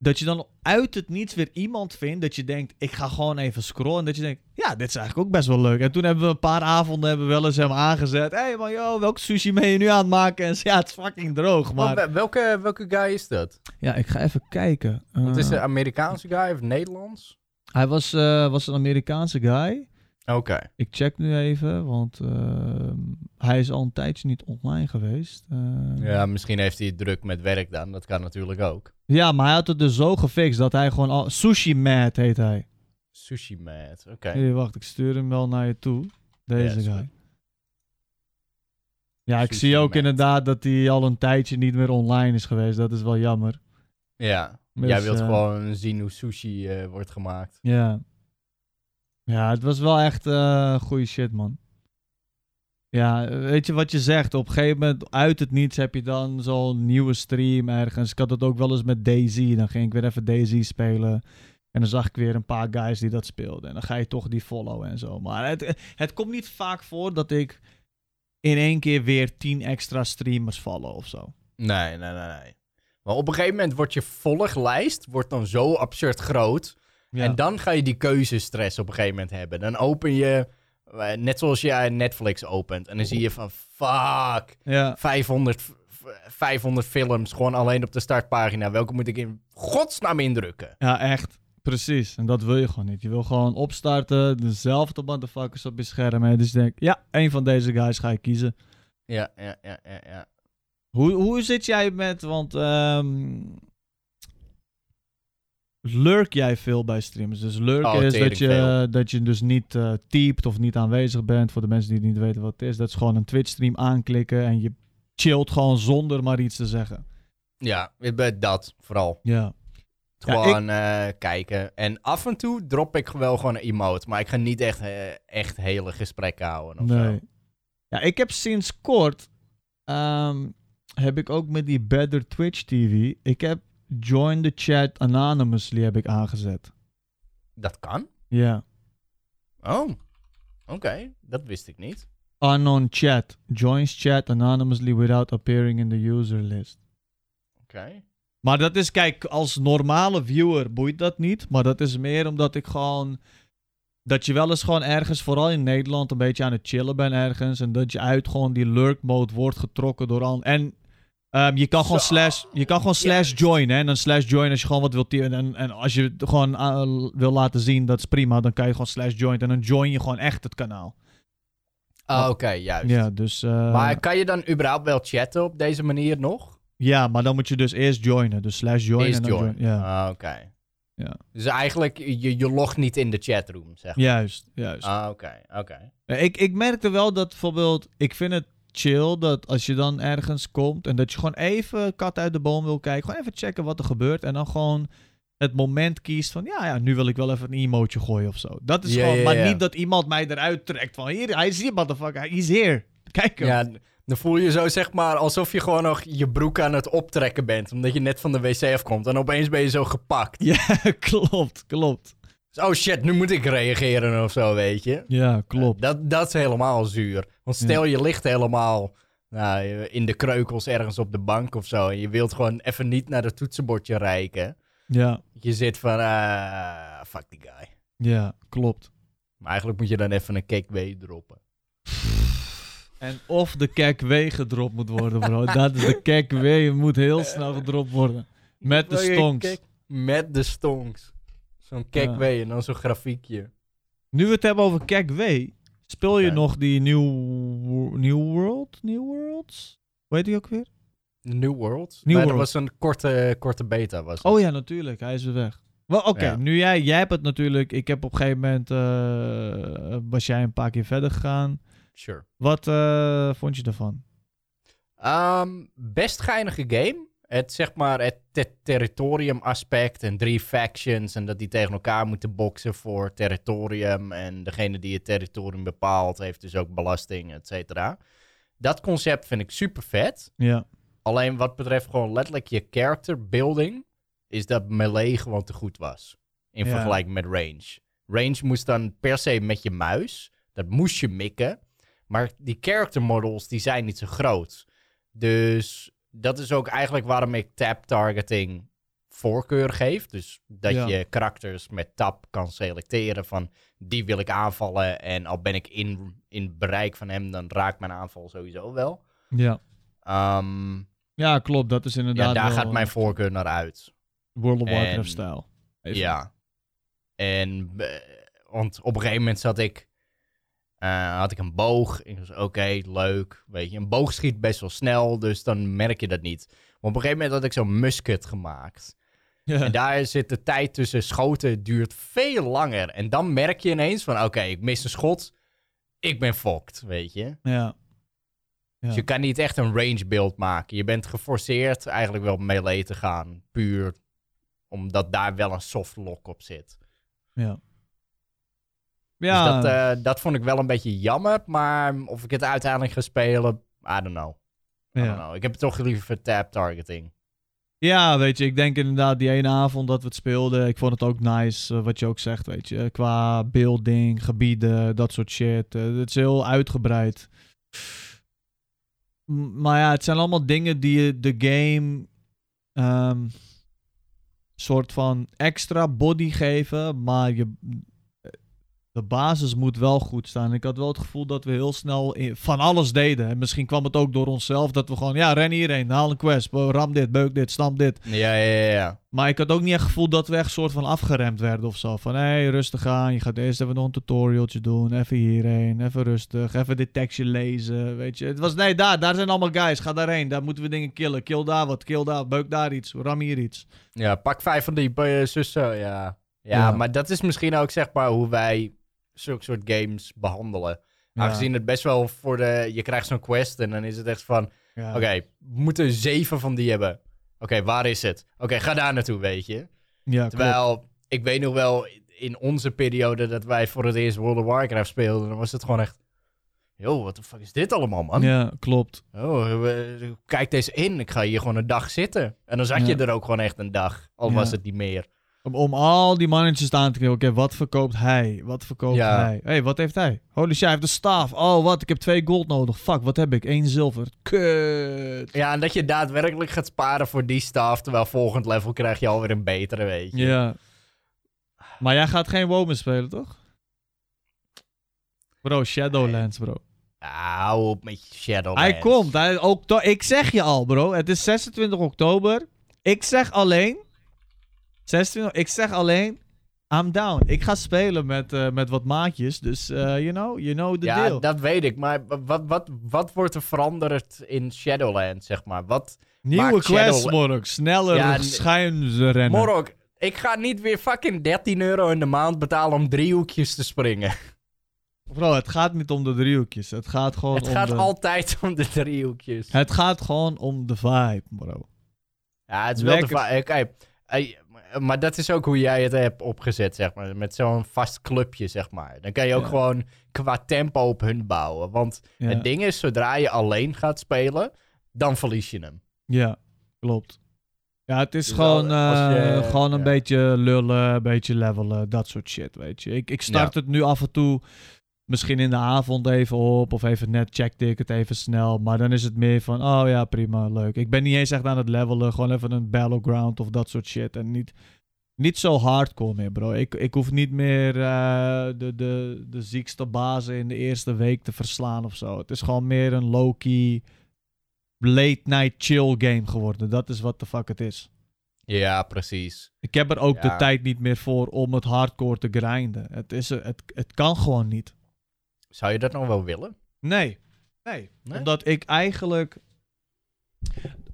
Dat je dan uit het niets weer iemand vindt dat je denkt, ik ga gewoon even scrollen. En dat je denkt, ja, dit is eigenlijk ook best wel leuk. En toen hebben we een paar avonden hebben we wel eens hem aangezet. Hé hey man, yo, welke sushi ben je nu aan het maken? En ja, het is fucking droog. Maar Maar... wel- welke, welke guy is dat? ja, ik ga even kijken. Want is het Eh, een Amerikaanse guy of Nederlands? Hij was, eh, was een Amerikaanse guy. Oké. Ik check nu even, want eh, hij is al een tijdje niet online geweest. Eh, Ja, misschien heeft hij druk met werk dan. Dat kan natuurlijk ook. ja, maar hij had het dus zo gefixt dat hij gewoon al... Sushi Mad heet hij. Sushi Mat. Oké. Wacht, ik stuur hem wel naar je toe. Deze Ja, guy. Ja, ik Sushi zie ook Mad. inderdaad dat hij al een tijdje niet meer online is geweest. Dat is wel jammer. Ja. Dus, Jij wilt eh, gewoon zien hoe sushi eh, wordt gemaakt. Ja. Ja, het was wel echt eh goede shit, man. Ja, weet je wat je zegt? Op een gegeven moment, uit het niets, heb je dan zo'n nieuwe stream ergens. Ik had het ook wel eens met Daisy. Dan ging ik weer even Daisy spelen. En dan zag ik weer een paar guys die dat speelden. En dan ga je toch die followen en zo. Maar het, het komt niet vaak voor dat ik in één keer weer tien extra streamers vallen of zo. Nee, nee, nee, nee. Maar op een gegeven moment wordt je volglijst wordt dan zo absurd groot. Ja. En dan ga je die keuzestress op een gegeven moment hebben. Dan open je, eh, net zoals jij Netflix opent. En dan zie je van, fuck, ja. 500, f- f- 500 films gewoon alleen op de startpagina. Welke moet ik in godsnaam indrukken? Ja, echt. Precies. En dat wil je gewoon niet. Je wil gewoon opstarten, dezelfde motherfuckers op je scherm. En dus je denkt, ja, een van deze guys ga ik kiezen. Ja, ja, ja, ja, ja. Hoe, hoe zit jij met, want ehm lurk jij veel bij streamers? Dus lurk Oh, is dat je, veel. dat je dus niet eh typt of niet aanwezig bent. Voor de mensen die niet weten wat het is. Dat is gewoon een Twitch stream aanklikken en je chillt gewoon zonder maar iets te zeggen. Ja, bij dat vooral. Ja. Ja, Gewoon eh, kijken. En af en toe drop ik wel gewoon een emote. Maar ik ga niet echt, eh, echt hele gesprekken houden of Nee. zo. Ja, ik heb sinds kort, ehm, heb ik ook met die Better Twitch TV, ik heb Join the Chat Anonymously heb ik aangezet. Dat kan? Ja. Oh, oké. Dat wist ik niet. Unknown Chat. Joins chat anonymously without appearing in the user list. Oké. Maar dat is, kijk, als normale viewer boeit dat niet. Maar dat is meer omdat ik gewoon. Dat je wel eens gewoon ergens, vooral in Nederland, een beetje aan het chillen bent ergens. En dat je uit gewoon die lurk mode wordt getrokken door al. En Ehm, je kan gewoon Zo. slash, je kan gewoon slash join, hè. En dan slash join als je gewoon wat wilt... En, en, als je het gewoon uh, wil laten zien, dat is prima. Dan kan je gewoon slash join. En dan join je gewoon echt het kanaal. Ah, Oké, juist. Ja, dus... eh, Maar kan je dan überhaupt wel chatten op deze manier nog? Ja, maar dan moet je dus eerst joinen. Dus slash join Eerst en dan join. Ja, Ah, Oké. Ja. Dus eigenlijk, je, je logt niet in de chatroom, zeg maar. juist, juist. Ah, oké, oké. Eh, Ik, ik merkte wel dat bijvoorbeeld... Ik vind het chill dat als je dan ergens komt... en dat je gewoon even kat uit de boom wil kijken... gewoon even checken wat er gebeurt... en dan gewoon het moment kiest van... ja, ja, nu wil ik wel even een emootje gooien of zo. Dat is gewoon... maar niet dat iemand mij eruit trekt van... hier, hij is hier, motherfucker, hij is hier. Kijk hem. Ja, dan voel je zo zeg maar alsof je gewoon nog je broek aan het optrekken bent. Omdat je net van de wc afkomt. En opeens ben je zo gepakt. Ja, klopt, klopt. Dus, oh shit, nu moet ik reageren of zo, weet je. Ja, klopt. Dat, dat is helemaal zuur. Want stel je ligt helemaal nou, in de kreukels ergens op de bank of zo. En je wilt gewoon even niet naar het toetsenbordje reiken. Ja, Je zit van, ah, fuck die guy. ja, klopt. Maar eigenlijk moet je dan even een cake W droppen. En of de kek W gedropt moet worden, bro. Dat is de kek W moet heel snel gedropt worden. Met de stonks. Met de stonks. Zo'n cake Ja. W en dan zo'n grafiekje. Nu we het hebben over kek W, speel je nog die New, New World? New Worlds? Hoe heet die ook weer? New World? New Nee, World. dat was een korte, korte beta. Was het. Oh ja, natuurlijk. Hij is weer weg. Wel, Oké, Ja. nu jij, jij hebt het natuurlijk. Ik heb op een gegeven moment, eh, was jij een paar keer verder gegaan. Sure. Wat eh, vond je daarvan? Ehm, best geinige game. Het, zeg maar, het te- territorium aspect en drie factions en dat die tegen elkaar moeten boksen voor territorium. En degene die het territorium bepaalt heeft dus ook belasting, et cetera. Dat concept vind ik super vet. Ja, Alleen wat betreft gewoon letterlijk je character building, is dat melee gewoon te goed was. In Ja. vergelijking met range. Range moest dan per se met je muis. Dat moest je mikken. Maar die character models, die zijn niet zo groot. Dus dat is ook eigenlijk waarom ik tap targeting voorkeur geef. Dus dat Ja. je karakters met tap kan selecteren van die wil ik aanvallen. En al ben ik in, in bereik van hem, dan raakt mijn aanval sowieso wel. ja. Ehm Ja, klopt. Dat is inderdaad ja, daar gaat mijn eh, voorkeur naar uit. World of Warcraft-stijl. Ja. En, eh, want op een gegeven moment zat ik, eh, had ik een boog. Ik was oké, leuk. Weet je, een boog schiet best wel snel, dus dan merk je dat niet. Maar op een gegeven moment had ik zo'n musket gemaakt. Ja. En daar zit de tijd tussen schoten duurt veel langer. En dan merk je ineens van, oké, ik mis een schot. Ik ben fucked, weet je. ja. Ja. Dus je kan niet echt een range build maken. Je bent geforceerd eigenlijk wel melee te gaan. Puur omdat daar wel een soft lock op zit. Ja. Dus dat, eh, dat vond ik wel een beetje jammer. Maar of ik het uiteindelijk ga spelen, I don't know. I ja. don't know. Ik heb toch liever tap targeting. Ja, weet je, ik denk inderdaad die ene avond dat we het speelden, ik vond het ook nice, eh, wat je ook zegt, weet je. Qua building, gebieden, dat soort shit. eh, het is heel uitgebreid. M- maar ja, het zijn allemaal dingen die je de game ehm soort van extra body geven, maar je, de basis moet wel goed staan. Ik had wel het gevoel dat we heel snel van alles deden. En misschien kwam het ook door onszelf dat we gewoon, ja, ren hierheen, haal een quest, ram dit, beuk dit, stamp dit. Ja, ja, ja. ja. Maar ik had ook niet echt het gevoel dat we echt soort van afgeremd werden of zo. Van hé, hey, rustig aan. Je gaat eerst even nog een tutorialtje doen. Even hierheen. Even rustig. Even dit tekstje lezen. Weet je. Het was nee, daar. Daar zijn allemaal guys. Ga daarheen. Daar moeten we dingen killen. Kill daar wat. Kill daar. Beuk daar iets. Ram hier iets. Ja, pak vijf van die uh, zussen, ja. ja. Ja. maar dat is misschien ook zeg maar hoe wij zulke soort games behandelen. Aangezien het best wel voor de... Je krijgt zo'n quest en dan is het echt van... Oké, we moeten zeven van die hebben. Oké, waar is het? Oké, ga daar naartoe, weet je. Ja, klopt. Terwijl, ik weet nog wel, in onze periode dat wij voor het eerst World of Warcraft speelden, dan was het gewoon echt... Yo, wat de fuck is dit allemaal, man? Ja, klopt. Oh, kijk deze in. Ik ga hier gewoon een dag zitten. En dan zat je er ook gewoon echt een dag. Al Ja. was het niet meer. Om, al die mannetjes aan te kijken. Oké, wat verkoopt hij? Wat verkoopt Ja. hij? Hé, hey, wat heeft hij? Holy shit, hij heeft de staaf. Oh, wat? Ik heb twee gold nodig. Fuck, wat heb ik? Eén zilver. Kut. Ja, en dat je daadwerkelijk gaat sparen voor die staf. Terwijl volgend level krijg je alweer een betere, weet je. Ja. Maar jij gaat geen WoW meer spelen, toch? Bro, Shadowlands, bro. Ah, hou op met Shadowlands. Hij komt. Hij, okto- ik zeg je al, bro. Het is 26 oktober. Ik zeg alleen... 26... Ik zeg alleen... I'm down. Ik ga spelen met, eh, met wat maatjes. Dus, eh, you know, you know the ja, deal. dat weet ik. Maar wat, wat, wat wordt er veranderd in Shadowlands, zeg maar? Wat... Nieuwe maakt quest, Shadow- Morok. Sneller Ja, rennen. Morok, ik ga niet weer fucking 13 euro in de maand betalen om driehoekjes te springen. Bro, het gaat niet om de driehoekjes. Het gaat gewoon Het om gaat de... altijd om de driehoekjes. Het gaat gewoon om de vibe, bro. Ja, het is wel de Lekker. va- Oké, eh, maar dat is ook hoe jij het hebt opgezet, zeg maar. Met zo'n vast clubje, zeg maar. Dan kan je ook Ja. gewoon qua tempo op hun bouwen. Want Ja, het ding is, zodra je alleen gaat spelen, dan verlies je hem. ja klopt. Ja, het is Dus gewoon, eh, je- gewoon een ja. beetje lullen, een beetje levelen, dat soort shit, weet je. Ik, ik start het nu af en toe misschien in de avond even op, of even net checkte ik het even snel. Maar dan is het meer van, oh ja, prima, leuk. Ik ben niet eens echt aan het levelen, gewoon even een battleground of dat soort shit. En niet, niet zo hardcore meer, bro. Ik, ik hoef niet meer eh, de, de, de ziekste bazen in de eerste week te verslaan of zo. Het is gewoon meer een low-key, late-night chill game geworden. Dat is wat de fuck het is. Ja, precies. Ik heb er ook Ja. de tijd niet meer voor om het hardcore te grinden. Het, is, het, het kan gewoon niet. Zou je dat nog wel willen? Nee. Nee. Nee? Omdat ik eigenlijk.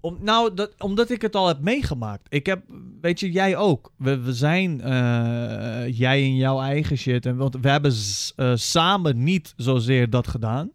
Om, nou, dat, omdat ik het al heb meegemaakt. Ik heb, weet je, jij ook. We, we zijn, eh, jij in jouw eigen shit. En, want we hebben eh, samen niet zozeer dat gedaan.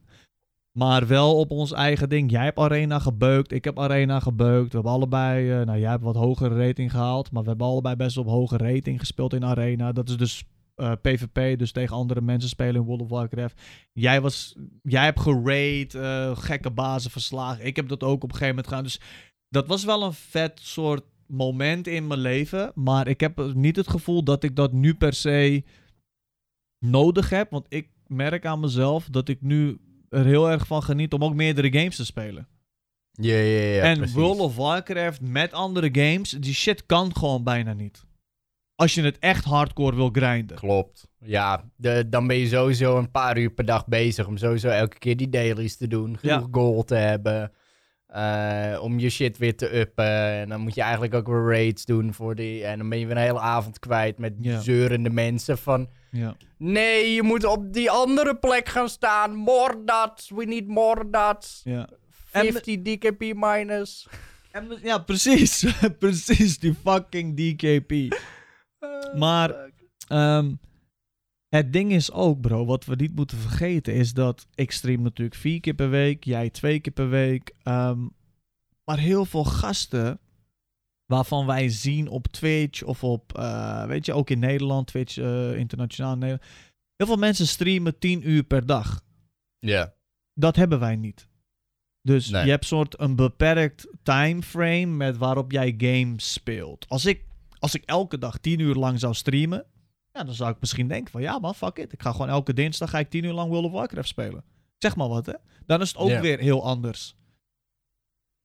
Maar wel op ons eigen ding. Jij hebt Arena gebeukt, ik heb Arena gebeukt. We hebben allebei, eh, nou jij hebt wat hogere rating gehaald. Maar we hebben allebei best op hoge rating gespeeld in Arena. Dat is dus eh, PvP, dus tegen andere mensen spelen in World of Warcraft. Jij, was, jij hebt geraid, eh, gekke bazen verslagen. Ik heb dat ook op een gegeven moment gedaan. Dus dat was wel een vet soort moment in mijn leven. Maar ik heb niet het gevoel dat ik dat nu per se nodig heb. Want ik merk aan mezelf dat ik nu er heel erg van geniet om ook meerdere games te spelen. Ja, ja, ja. en precies. World of Warcraft met andere games, die shit kan gewoon bijna niet. Als je het echt hardcore wil grinden. Klopt. Ja, de, dan ben je sowieso een paar uur per dag bezig om sowieso elke keer die dailies te doen. Genoeg Ja. gold te hebben. eh, om je shit weer te uppen. En dan moet je eigenlijk ook weer raids doen voor die. En dan ben je weer een hele avond kwijt met Ja. zeurende mensen van... Ja. Nee, je moet op die andere plek gaan staan. More dots. We need more dots. ja. En- 50 DKP minus. En ja, precies. precies, die fucking DKP. Maar ehm, het ding is ook, bro, wat we niet moeten vergeten is dat ik stream natuurlijk vier keer per week, jij twee keer per week. ehm, maar heel veel gasten waarvan wij zien op Twitch of op, eh, weet je, ook in Nederland, Twitch eh, internationaal in Nederland. Heel veel mensen streamen 10 uur per dag. Ja. Dat hebben wij niet. Dus Nee. je hebt soort een beperkt timeframe met waarop jij games speelt. Als ik, als ik elke dag 10 uur lang zou streamen, ja, dan zou ik misschien denken van ja man, fuck it. Ik ga gewoon elke dinsdag ga ik 10 uur lang World of Warcraft spelen. Zeg maar wat hè. Dan is het ook weer heel anders.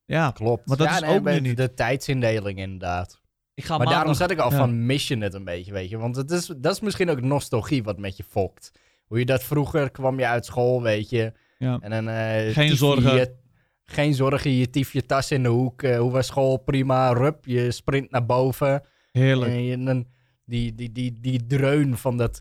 Ja, Klopt. Maar dat ja, is nee, ook nu niet. De tijdsindeling inderdaad. ik ga Maar daarom zat ik al ja. van mission het een beetje, weet je. Want het is, dat is misschien ook nostalgie wat met je fokt. Hoe je dat vroeger kwam je uit school, weet je. Ja. En dan eh Geen zorgen. je- geen zorgen, je tief je tas in de hoek. eh, hoe was school? Prima. Rup, je sprint naar boven. Heerlijk. En, dan die, die, die, die dreun van dat...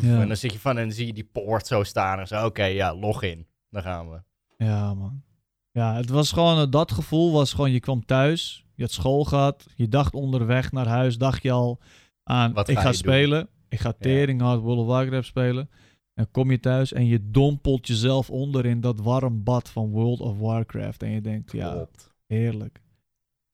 Ja. En dan zit je van en dan zie je die poort zo staan. En zo, oké, ja, log in. Dan gaan we. Ja, man. Ja, het was gewoon, eh, dat gevoel was gewoon, je kwam thuis, je had school gehad, je dacht onderweg naar huis, dacht je al aan, Wat ik ga ga je doen? spelen, ik ga tering hard World of Warcraft spelen. En kom je thuis en je dompelt jezelf onder in dat warm bad van World of Warcraft. En je denkt, ja, Klopt. heerlijk.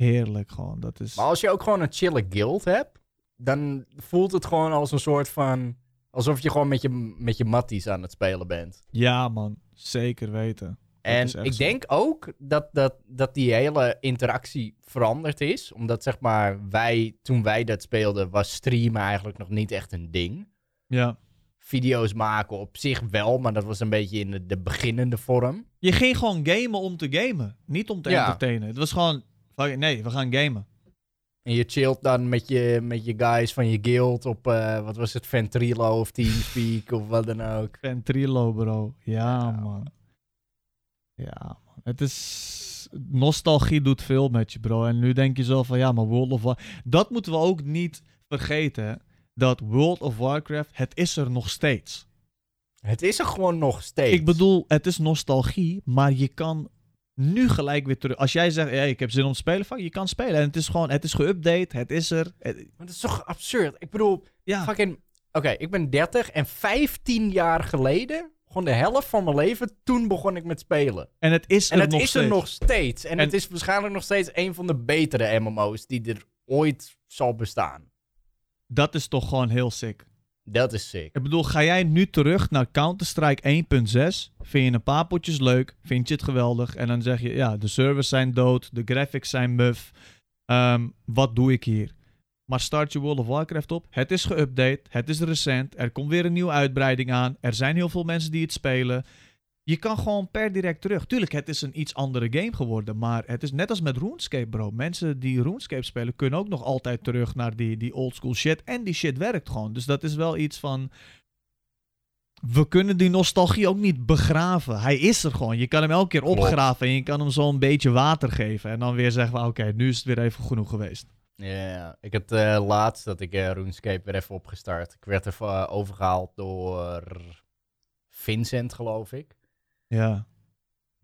Heerlijk gewoon, dat is... Maar als je ook gewoon een chille guild hebt, dan voelt het gewoon als een soort van... Alsof je gewoon met je, met je matties aan het spelen bent. Ja, man, zeker weten. En ik denk ook dat, dat, dat die hele interactie veranderd is. Omdat zeg maar, wij, toen wij dat speelden, was streamen eigenlijk nog niet echt een ding. Ja. Video's maken op zich wel, maar dat was een beetje in de, de beginnende vorm. Je ging gewoon gamen om te gamen, niet om te Ja. entertainen. Het was gewoon, nee, we gaan gamen. En je chillt dan met je, met je guys van je guild op, eh, wat was het, Ventrilo of Teamspeak of wat dan ook. Ventrilo, bro. Ja, Ja, man. Ja, man. Het is... Nostalgie doet veel met je, bro. En nu denk je zo van, ja, maar World of Warcraft... Dat moeten we ook niet vergeten, Dat World of Warcraft, het is er nog steeds. Het is er gewoon nog steeds. Ik bedoel, het is nostalgie, maar je kan nu gelijk weer terug... Als jij zegt, hey, ik heb zin om te spelen, fuck, je kan spelen. En het is gewoon, het is geüpdate, het is er. Het- Maar dat is toch absurd? Ik bedoel, ja, fucking... Oké, ik ben 30 en 15 jaar geleden, gewoon de helft van mijn leven, toen begon ik met spelen. en het is En er het nog is steeds. er nog steeds. En, En- het is waarschijnlijk nog steeds een van de betere MMO's die er ooit zal bestaan. Dat is toch gewoon heel sick. Dat is sick. Ik bedoel, ga jij nu terug naar Counter-Strike 1.6? Vind je een paar potjes leuk? Vind je het geweldig? En dan zeg je, ja, de servers zijn dood, de graphics zijn muf. Ehm, wat doe ik hier? Maar start je World of Warcraft op. Het is geüpdate, het is recent, er komt weer een nieuwe uitbreiding aan. Er zijn heel veel mensen die het spelen. Je kan gewoon per direct terug. Tuurlijk, het is een iets andere game geworden. Maar het is net als met RuneScape, bro. Mensen die RuneScape spelen kunnen ook nog altijd terug naar die, die oldschool shit. En die shit werkt gewoon. Dus dat is wel iets van... We kunnen die nostalgie ook niet begraven. Hij is er gewoon. Je kan hem elke keer opgraven en je kan hem zo een beetje water geven. En dan weer zeggen we, oké, nu is het weer even genoeg geweest. Ja, ik had eh, laatst dat ik eh, RuneScape weer even opgestart. Ik werd even eh, overgehaald door Vincent, geloof ik. Ja.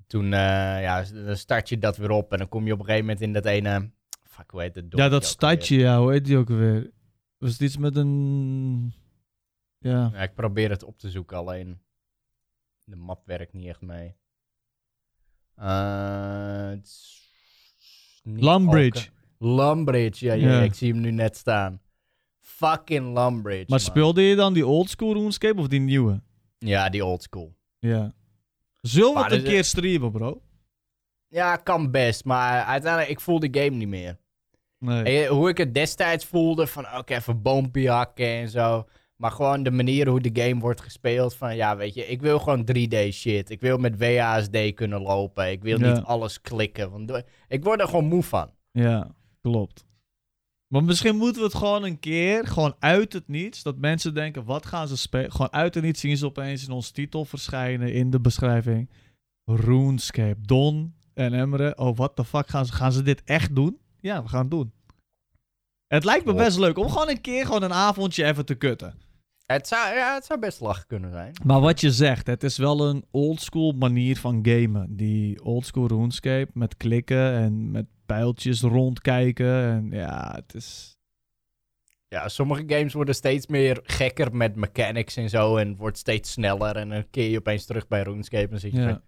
Toen eh, ja, dan start je dat weer op en dan kom je op een gegeven moment in dat ene... Fuck, hoe heet het? Ja, dat stadje, ja. Hoe heet die ook weer? Was het iets met een... Ja. Ja, ik probeer het op te zoeken, alleen de map werkt niet echt mee. Eh, niet Lumbridge. Lumbridge, ja, ja, Ja. ik zie hem nu net staan. Fucking Lumbridge, Maar man. speelde je dan die oldschool RuneScape of die nieuwe? Ja, die old school. Ja. Zullen we het een dus, keer streamen, bro? Ja, kan best, maar uiteindelijk, ik voel de game niet meer. Nee. En hoe ik het destijds voelde, van oké, even boompje hakken en zo. Maar gewoon de manier hoe de game wordt gespeeld, van ja, weet je, ik wil gewoon 3D shit. Ik wil met WASD kunnen lopen. Ik wil Ja. niet alles klikken. Want ik word er gewoon moe van. Ja, klopt. Maar misschien moeten we het gewoon een keer, gewoon uit het niets, dat mensen denken, wat gaan ze spelen? Gewoon uit het niets zien ze opeens in onze titel verschijnen in de beschrijving. RuneScape, Don en Emre. Oh, what the fuck, gaan ze, gaan ze dit echt doen? Ja, we gaan het doen. Het lijkt me best leuk om gewoon een keer gewoon een avondje even te kutten. Het zou, ja, het zou best lachen kunnen zijn. Maar wat je zegt, het is wel een oldschool manier van gamen. Die oldschool RuneScape met klikken en met pijltjes rondkijken. En ja, het is... Ja, sommige games worden steeds meer gekker met mechanics en zo. En wordt steeds sneller. En dan keer je opeens terug bij RuneScape en zit je Ja, van,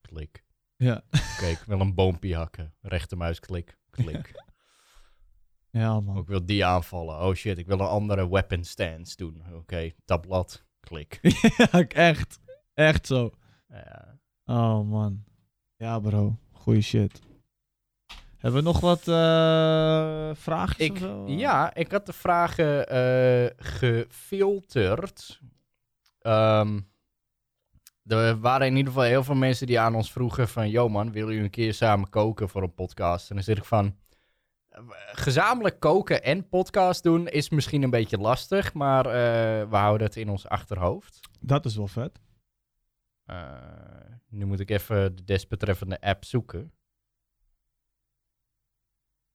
klik. ja. Oké, ik wil een boompje hakken. Rechtermuisklik, klik. ja man. Ik wil die aanvallen. Oh shit, ik wil een andere weapon stance doen. Oké, tabblad, klik. ja, echt. Echt zo. Ja. Oh man. Ja bro, goeie shit. Hebben we nog wat eh of zo? ja, ik had de vragen eh, gefilterd. Ehm, er waren in ieder geval heel veel mensen die aan ons vroegen van... Yo man, willen jullie een keer samen koken voor een podcast? En dan zit ik van... eh, Gezamenlijk koken en podcast doen is misschien een beetje lastig, maar eh, we houden het in ons achterhoofd. Dat is wel vet. Eh, nu moet ik even de desbetreffende app zoeken.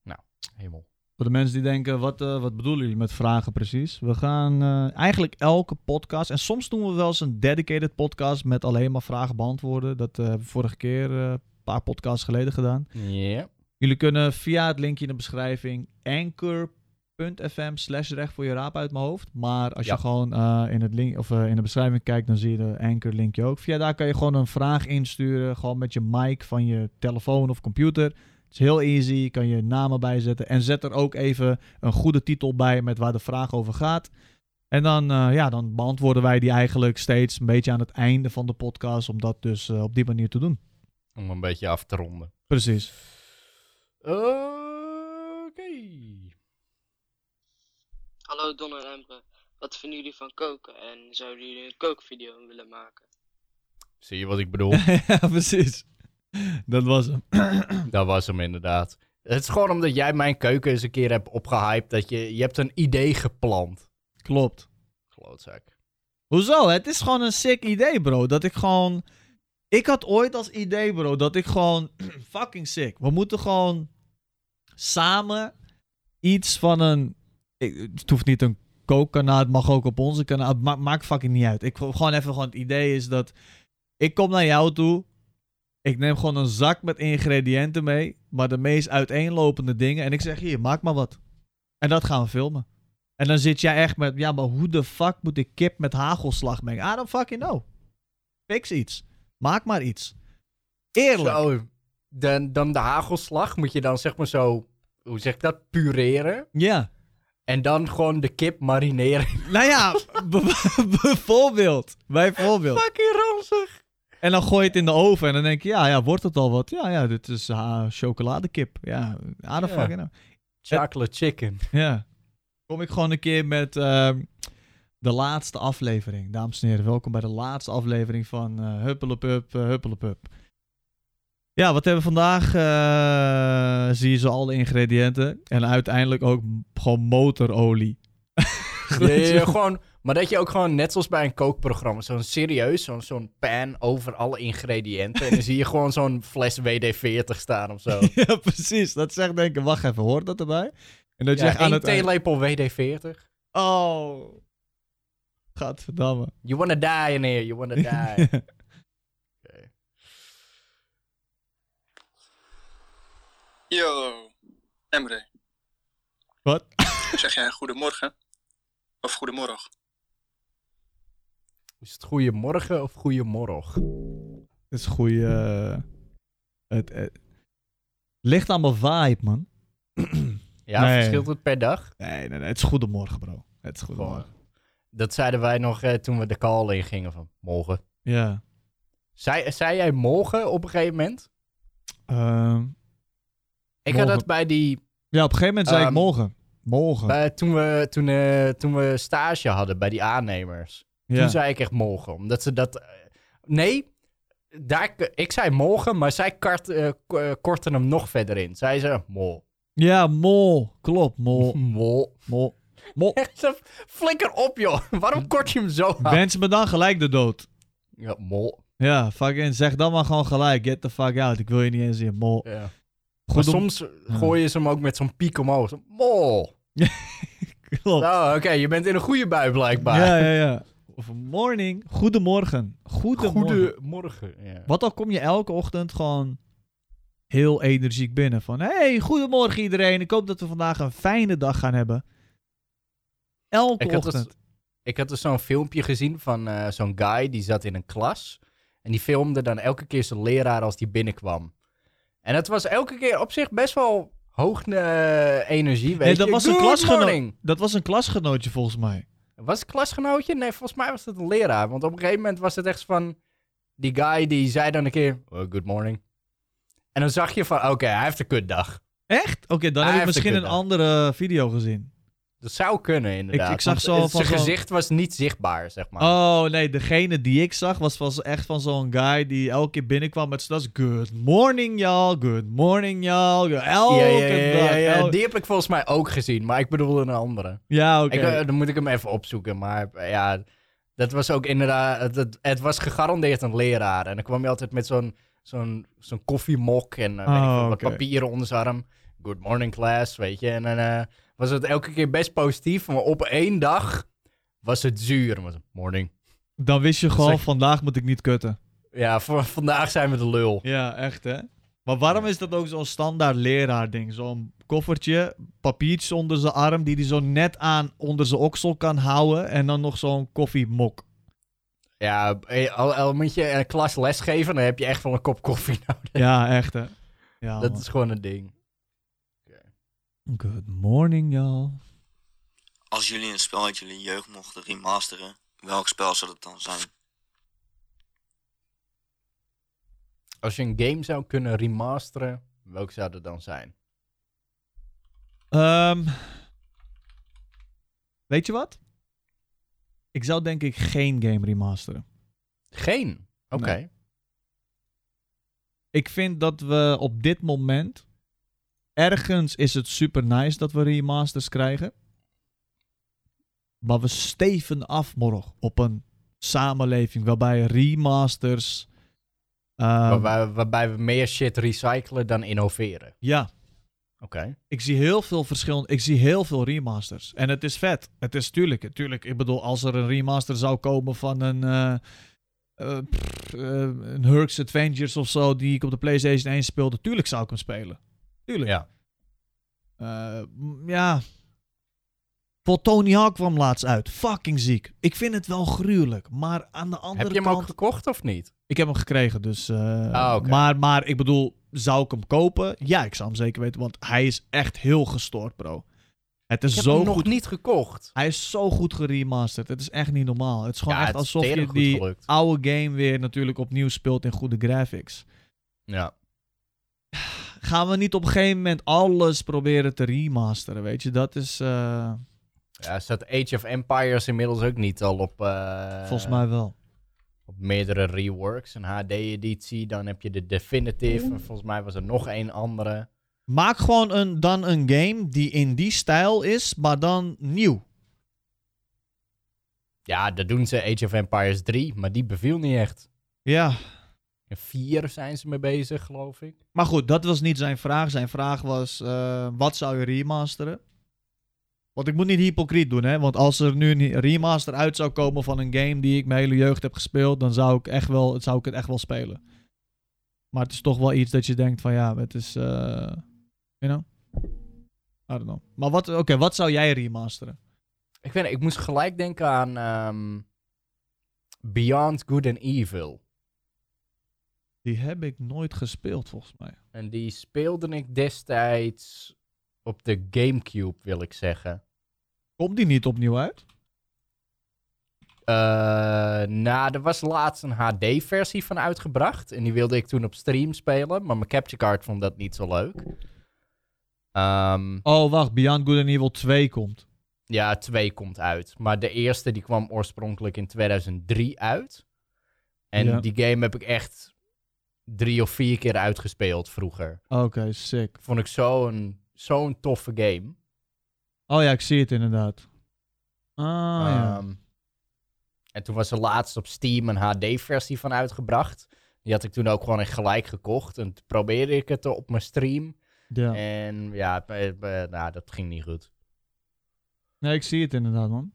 Nou, hemel. Voor de mensen die denken, wat, eh, wat bedoelen jullie met vragen precies? We gaan eh, eigenlijk elke podcast, en soms doen we wel eens een dedicated podcast met alleen maar vragen beantwoorden. Dat eh, hebben we vorige keer een paar podcasts geleden gedaan. Ja. Jullie kunnen via het linkje in de beschrijving anchor.fm slash recht voor je raap uit mijn hoofd. Maar als Ja. je gewoon in, het link, of, in de beschrijving kijkt, dan zie je de anchor linkje ook. Via daar kan je gewoon een vraag insturen, gewoon met je mic van je telefoon of computer. Het is heel easy, je kan je namen bijzetten. En zet er ook even een goede titel bij met waar de vraag over gaat. En dan, eh, ja, dan beantwoorden wij die eigenlijk steeds een beetje aan het einde van de podcast. Om dat dus eh, op die manier te doen. Om een beetje af te ronden. Precies. Oké. Hallo Don en Emre, wat vinden jullie van koken en zouden jullie een kookvideo willen maken? Zie je wat ik bedoel? ja, precies. Dat was hem. dat was hem inderdaad. Het is gewoon omdat jij mijn keuken eens een keer hebt opgehyped. Dat je, je hebt een idee geplant. Klopt. Klootzak. Hoezo? Het is gewoon een sick idee, bro. Dat ik gewoon... Ik had ooit als idee, bro, dat ik gewoon... fucking sick. We moeten gewoon samen iets van een... ik- Het hoeft niet een kookkanaal, het mag ook op onze kanaal. Het maakt fucking niet uit. Ik wil gewoon even gewoon... Het idee is dat... Ik kom naar jou toe. Ik neem gewoon een zak met ingrediënten mee. Maar de meest uiteenlopende dingen. En ik zeg, hier, maak maar wat. En dat gaan we filmen. En dan zit jij echt met, ja, maar hoe de fuck moet ik kip met hagelslag mengen? I don't fucking know. Fix iets. Maak maar iets. Eerlijk. Zo, dan, dan de hagelslag moet je dan zeg maar zo, hoe zeg ik dat, pureren. Ja. En dan gewoon de kip marineren. Nou ja, bijvoorbeeld. Bijvoorbeeld. Fucking ranzig. En dan gooi je het in de oven en dan denk je, ja, ja, wordt het al wat? Ja, ja, dit is ah, chocoladekip. Ja, fucking know. Chocolate chicken. Ja. Kom ik gewoon een keer met ehm, de laatste aflevering. Dames en heren, welkom bij de laatste aflevering van eh Huppelepup, eh, Huppelepup. Ja, wat hebben we vandaag? Eh, zie je zo al de ingrediënten. En uiteindelijk ook gewoon motorolie. Gewoon, maar dat je ook gewoon, net zoals bij een kookprogramma, zo'n serieus, zo'n zo'n pan over alle ingrediënten. en dan zie je gewoon zo'n fles WD-40 staan of zo. ja, precies. Dat zegt denken, wacht even, hoort dat erbij? En dat je Ja, aan het... theelepel WD-40. Oh. Gadverdamme. You wanna die in here, you wanna die. Oké. Yo, Emre. Wat? Zeg jij goedemorgen? Of goedemorgen? Is het goeiemorgen of goeiemorgen? Het is een goede. eh, het, het ligt aan mijn vibe, man. Ja, Nee. verschilt het per dag? Nee, nee, nee. Het is goedemorgen, bro. Het is goedemorgen. Dat zeiden wij nog eh, toen we de call in gingen van morgen. Ja. Zei, zei jij morgen op een gegeven moment? Ehm, Ik had dat bij die... ja, op een gegeven moment zei ik Ehm, morgen. Morgen. Bij, toen, we, toen, eh, toen we stage hadden bij die aannemers. Ja. Toen zei ik echt morgen. Omdat ze dat... eh, nee, daar, ik zei morgen, maar zij kart, eh, eh, korten hem nog verder in. Zij ze mol. ja, mol. Klopt, mol. Mol. mol. Mol. Echt zo, flikker op joh. Waarom kort je hem zo aan? Wens me dan gelijk de dood. Ja, mol. Ja, fucking. Zeg dan maar gewoon gelijk. Get the fuck out. Ik wil je niet eens zien. Mol. Ja. Goed maar om- soms gooien ze hem ook met zo'n piek omhoog. Zo, Mol. Klopt. Nou, oké, je bent in een goede bui blijkbaar. Ja, ja, ja. Of morning. Goedemorgen. Goedemorgen. Goedemorgen. Ja. Wat al kom je elke ochtend gewoon heel energiek binnen. Van, hey, goedemorgen iedereen. Ik hoop dat we vandaag een fijne dag gaan hebben. Elke Ik had dus- ochtend. Ik had dus zo'n filmpje gezien van eh, zo'n guy die zat in een klas. En die filmde dan elke keer zijn leraar als die binnenkwam. En het was elke keer op zich best wel hoog eh, energie. Weet Nee, dat je. was een klasgenoot. Dat was een klasgenootje volgens mij. Was het klasgenootje? Nee, volgens mij was het een leraar. Want op een gegeven moment was het echt van... Die guy die zei dan een keer... Oh, good morning. En dan zag je van... Oké, hij heeft een kutdag. Echt? Oké, dan Hij heb ik heeft een misschien een kutdag. andere video gezien. Dat zou kunnen, inderdaad. ik zag Want, zo van Zijn zo'n- gezicht was niet zichtbaar, zeg maar. Oh nee, degene die ik zag was, was echt van zo'n guy die elke keer binnenkwam met is good morning y'all, good morning y'all. Elke ja, ja, ja, dag. elke- Die heb ik volgens mij ook gezien, maar ik bedoel een andere. Ja, oké. Ik, eh, dan moet ik hem even opzoeken, maar eh, ja, dat was ook inderdaad, het, het, het was gegarandeerd een leraar. En dan kwam je altijd met zo'n zo'n zo'n koffiemok en eh, weet ik Oh, wat papieren onder zijn arm. Good morning class, weet je. En dan was het elke keer best positief, maar op één dag was het zuur. Was het, morning. Dan wist je gewoon, Zeg- vandaag moet ik niet kutten. Ja, voor vandaag zijn we de lul. Ja, echt hè. Maar waarom is dat ook zo'n standaard leraar ding? Zo'n koffertje, papiertjes onder zijn arm, die hij zo net aan onder zijn oksel kan houden. En dan nog zo'n koffiemok. Ja, eh, al, al moet je een klas lesgeven, dan heb je echt wel een kop koffie nodig. Ja, echt hè. Ja, dat man. is gewoon een ding. Good morning, y'all. Als jullie een spel uit jullie jeugd mochten remasteren, welk spel zou dat dan zijn? Als je een game zou kunnen remasteren, welke zou dat dan zijn? Ehm, weet je wat? Ik zou denk ik geen game remasteren. Geen. Oké. Nee. Ik vind dat we op dit moment ergens is het super nice dat we remasters krijgen. Maar we steven af, morgen, op een samenleving waarbij remasters... ehm, waarbij, waarbij we meer shit recyclen dan innoveren. Ja, Oké. ik zie heel veel verschillende... Ik zie heel veel remasters. En het is vet. Het is tuurlijk, tuurlijk. Ik bedoel, als er een remaster zou komen van een... pff, eh, een Herc's Adventures of zo, die ik op de PlayStation 1 speelde, tuurlijk zou ik hem spelen. Tuurlijk. Ja. M- ja. Voor Tony Hawk kwam laatst uit. Fucking ziek. Ik vind het wel gruwelijk. Maar aan de andere Heb je hem kant... ook gekocht of niet? Ik heb hem gekregen, dus... eh, Ah, maar, maar ik bedoel, zou ik hem kopen? Ja, ik zou hem zeker weten, want hij is echt heel gestoord, bro. Het is Ik heb zo hem nog goed. niet gekocht. Hij is zo goed geremasterd. Het is echt niet normaal. Het is gewoon Ja, echt alsof je die gelukt. oude game weer natuurlijk opnieuw speelt in goede graphics. Ja. Gaan we niet op een gegeven moment alles proberen te remasteren, weet je? Dat is eh, ja. Staat Age of Empires inmiddels ook niet al op, eh, volgens mij wel. op meerdere reworks. Een HD-editie, dan heb je de Definitive. En volgens mij was er nog een andere. Maak gewoon een, dan een game die in die stijl is, maar dan nieuw. Ja, dat doen ze Age of Empires 3, maar die beviel niet echt. Ja, 4 zijn ze mee bezig, geloof ik. maar goed, dat was niet zijn vraag. Zijn vraag was, eh, wat zou je remasteren? Want ik moet niet hypocriet doen, hè. Want als er nu een remaster uit zou komen van een game die ik mijn hele jeugd heb gespeeld, dan zou ik, echt wel, zou ik het echt wel spelen. Maar het is toch wel iets dat je denkt van, ja, het is, eh you know? I don't know. Maar wat, oké, wat zou jij remasteren? Ik weet niet, ik moest gelijk denken aan ehm, Beyond Good and Evil. Die heb ik nooit gespeeld, volgens mij. En die speelde ik destijds op de Gamecube, wil ik zeggen. Komt die niet opnieuw uit? Eh, nou, er was laatst een HD-versie van uitgebracht. En die wilde ik toen op stream spelen. Maar mijn capture card vond dat niet zo leuk. Ehm, Oh, wacht. Beyond Good and Evil 2 komt. ja, 2 komt uit. Maar de eerste die kwam oorspronkelijk in 2003 uit. En Ja. die game heb ik echt drie of vier keer uitgespeeld vroeger. Oké, sick. Vond ik zo'n zo'n toffe game. Oh ja, ik zie het inderdaad. Ah, ja. Ehm, en toen was er laatst op Steam een HD-versie van uitgebracht. Die had ik toen ook gewoon echt gelijk gekocht. En toen probeerde ik het op mijn stream. ja. En ja, eh, eh, nou, dat ging niet goed. Nee, ik zie het inderdaad, man.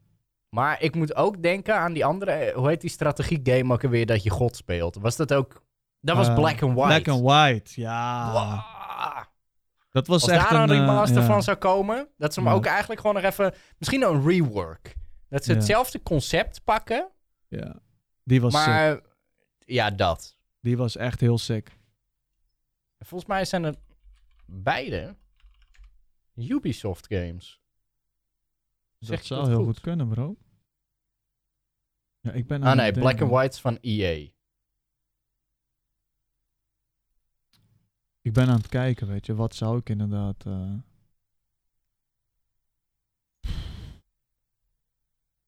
Maar ik moet ook denken aan die andere, eh, hoe heet die strategie-game ook alweer dat je God speelt? Was dat ook, dat was Eh, Black and White. Black and White, ja. Wow. Dat was Als echt daar een een... eh, remaster ja. van zou komen, dat ze hem Ja. ook eigenlijk gewoon nog even, misschien een rework. Dat ze hetzelfde concept pakken, Ja. Die was sick. maar ja, dat. Die was echt heel sick. Volgens mij zijn het beide Ubisoft games. Zeg dat zou heel goed? goed kunnen, bro. Ja, ik ben Ah nee, Black and. White van EA. Ik ben aan het kijken, weet je. Wat zou ik inderdaad... eh,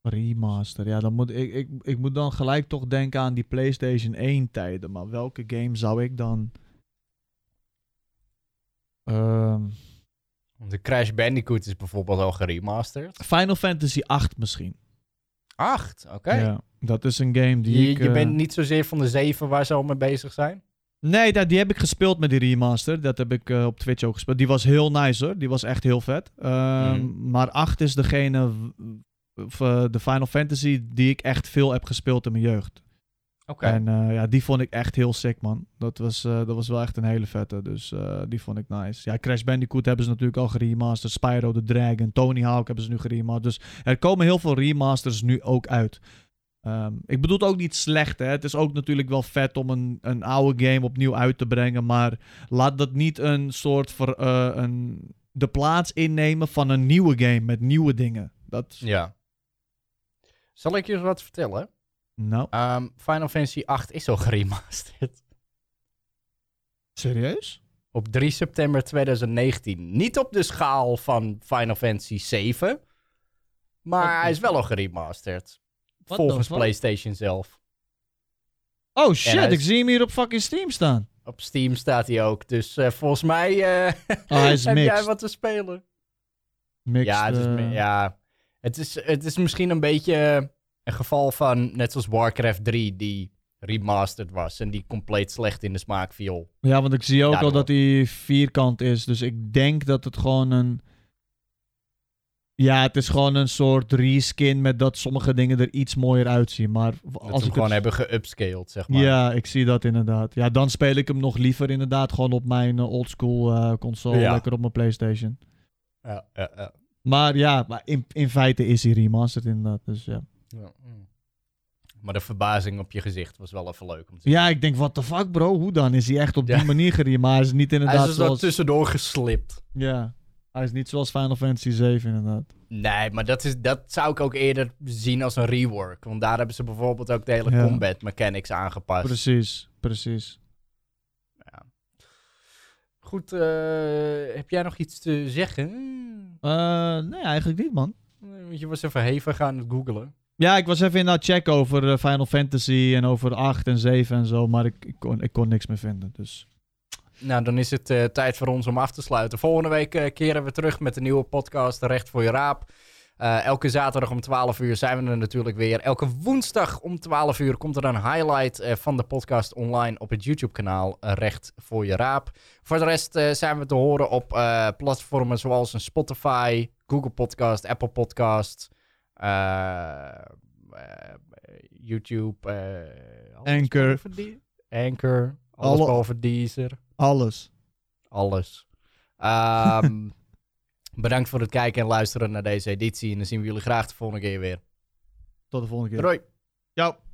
Remaster. Ja, dan moet ik, ik, ik moet dan gelijk toch denken aan die PlayStation 1 tijden. Maar welke game zou ik dan... Ehm, De Crash Bandicoot is bijvoorbeeld al geremasterd. Final Fantasy 8 misschien. Acht, oké. Ja, dat is een game die Je, ik... je eh, bent niet zozeer van de zeven waar ze al mee bezig zijn? Nee, die heb ik gespeeld met die remaster. Dat heb ik eh, op Twitch ook gespeeld. Die was heel nice hoor. Die was echt heel vet. Ehm, Mhm. Maar 8 is degene, of, eh, de Final Fantasy, die ik echt veel heb gespeeld in mijn jeugd. Oké. En eh, ja, die vond ik echt heel sick man. Dat was, dat was wel echt een hele vette. Dus die vond ik nice. Ja, Crash Bandicoot hebben ze natuurlijk al geremasterd. Spyro the Dragon, Tony Hawk hebben ze nu geremasterd. Dus er komen heel veel remasters nu ook uit. Ehm, ik bedoel het ook niet slecht, hè. Het is ook natuurlijk wel vet om een, een oude game opnieuw uit te brengen. Maar laat dat niet een soort ver, eh, een, de plaats innemen van een nieuwe game met nieuwe dingen. Dat, Ja. Zal ik je eens wat vertellen? nou, Ehm, Final Fantasy 8 is al geremasterd. serieus? Op 3 september 2019. Niet op de schaal van Final Fantasy 7. Maar hij is wel al geremasterd. Volgens fuck? PlayStation zelf. Oh shit, ik zie hem hier op fucking Steam staan. Op Steam staat hij ook. Dus eh, volgens mij eh, Oh, hij is heb jij mixed. wat te spelen. Mixed, ja, het is, eh, ja. Het, is, het is misschien een beetje een geval van, net zoals Warcraft 3, die remastered was en die compleet slecht in de smaak viel. Ja, want ik zie ook al dat hij vierkant is. Dus ik denk dat het gewoon een... Ja, het is gewoon een soort reskin met dat sommige dingen er iets mooier uitzien. Maar Dat als ze hem ik gewoon het... hebben geupscaled, zeg maar. Ja, ik zie dat inderdaad. Ja, dan speel ik hem nog liever inderdaad gewoon op mijn eh, oldschool eh, console. Ja. Lekker op mijn Playstation. Ja, ja, ja. Maar ja, maar in, in feite is hij remastered inderdaad. Dus ja. Ja. Maar de verbazing op je gezicht was wel even leuk om te zien. Ja, ik denk, what the fuck bro? Hoe dan? Is hij echt op die manier geremasterd? Hij niet Hij inderdaad is er zoals... tussendoor geslipt. Ja, hij is niet zoals Final Fantasy 7 inderdaad. Nee, maar dat, is, dat zou ik ook eerder zien als een rework. Want daar hebben ze bijvoorbeeld ook de hele Ja. combat mechanics aangepast. Precies, precies. Ja. Goed, eh, heb jij nog iets te zeggen? Eh, nee, eigenlijk niet man. Je was even hevig aan het googelen. Ja, ik was even in dat check over eh, Final Fantasy en over 8 en 7 en zo, maar ik, ik, kon, ik kon niks meer vinden. Dus Nou, dan is het eh, tijd voor ons om af te sluiten. Volgende week eh, keren we terug met een nieuwe podcast, Recht voor je Raap. Eh, elke zaterdag om 12 uur zijn we er natuurlijk weer. Elke woensdag om 12 uur komt er een highlight van de podcast online op het YouTube-kanaal Recht voor je Raap. Voor de rest zijn we te horen op platformen zoals een Spotify, Google Podcast, Apple Podcast, YouTube, Anchor. Anchor, alles Alle- boven Deezer. Alles. Alles. Ehm, bedankt voor het kijken en luisteren naar deze editie. En dan zien we jullie graag de volgende keer weer. Tot de volgende keer. Doei! Ciao.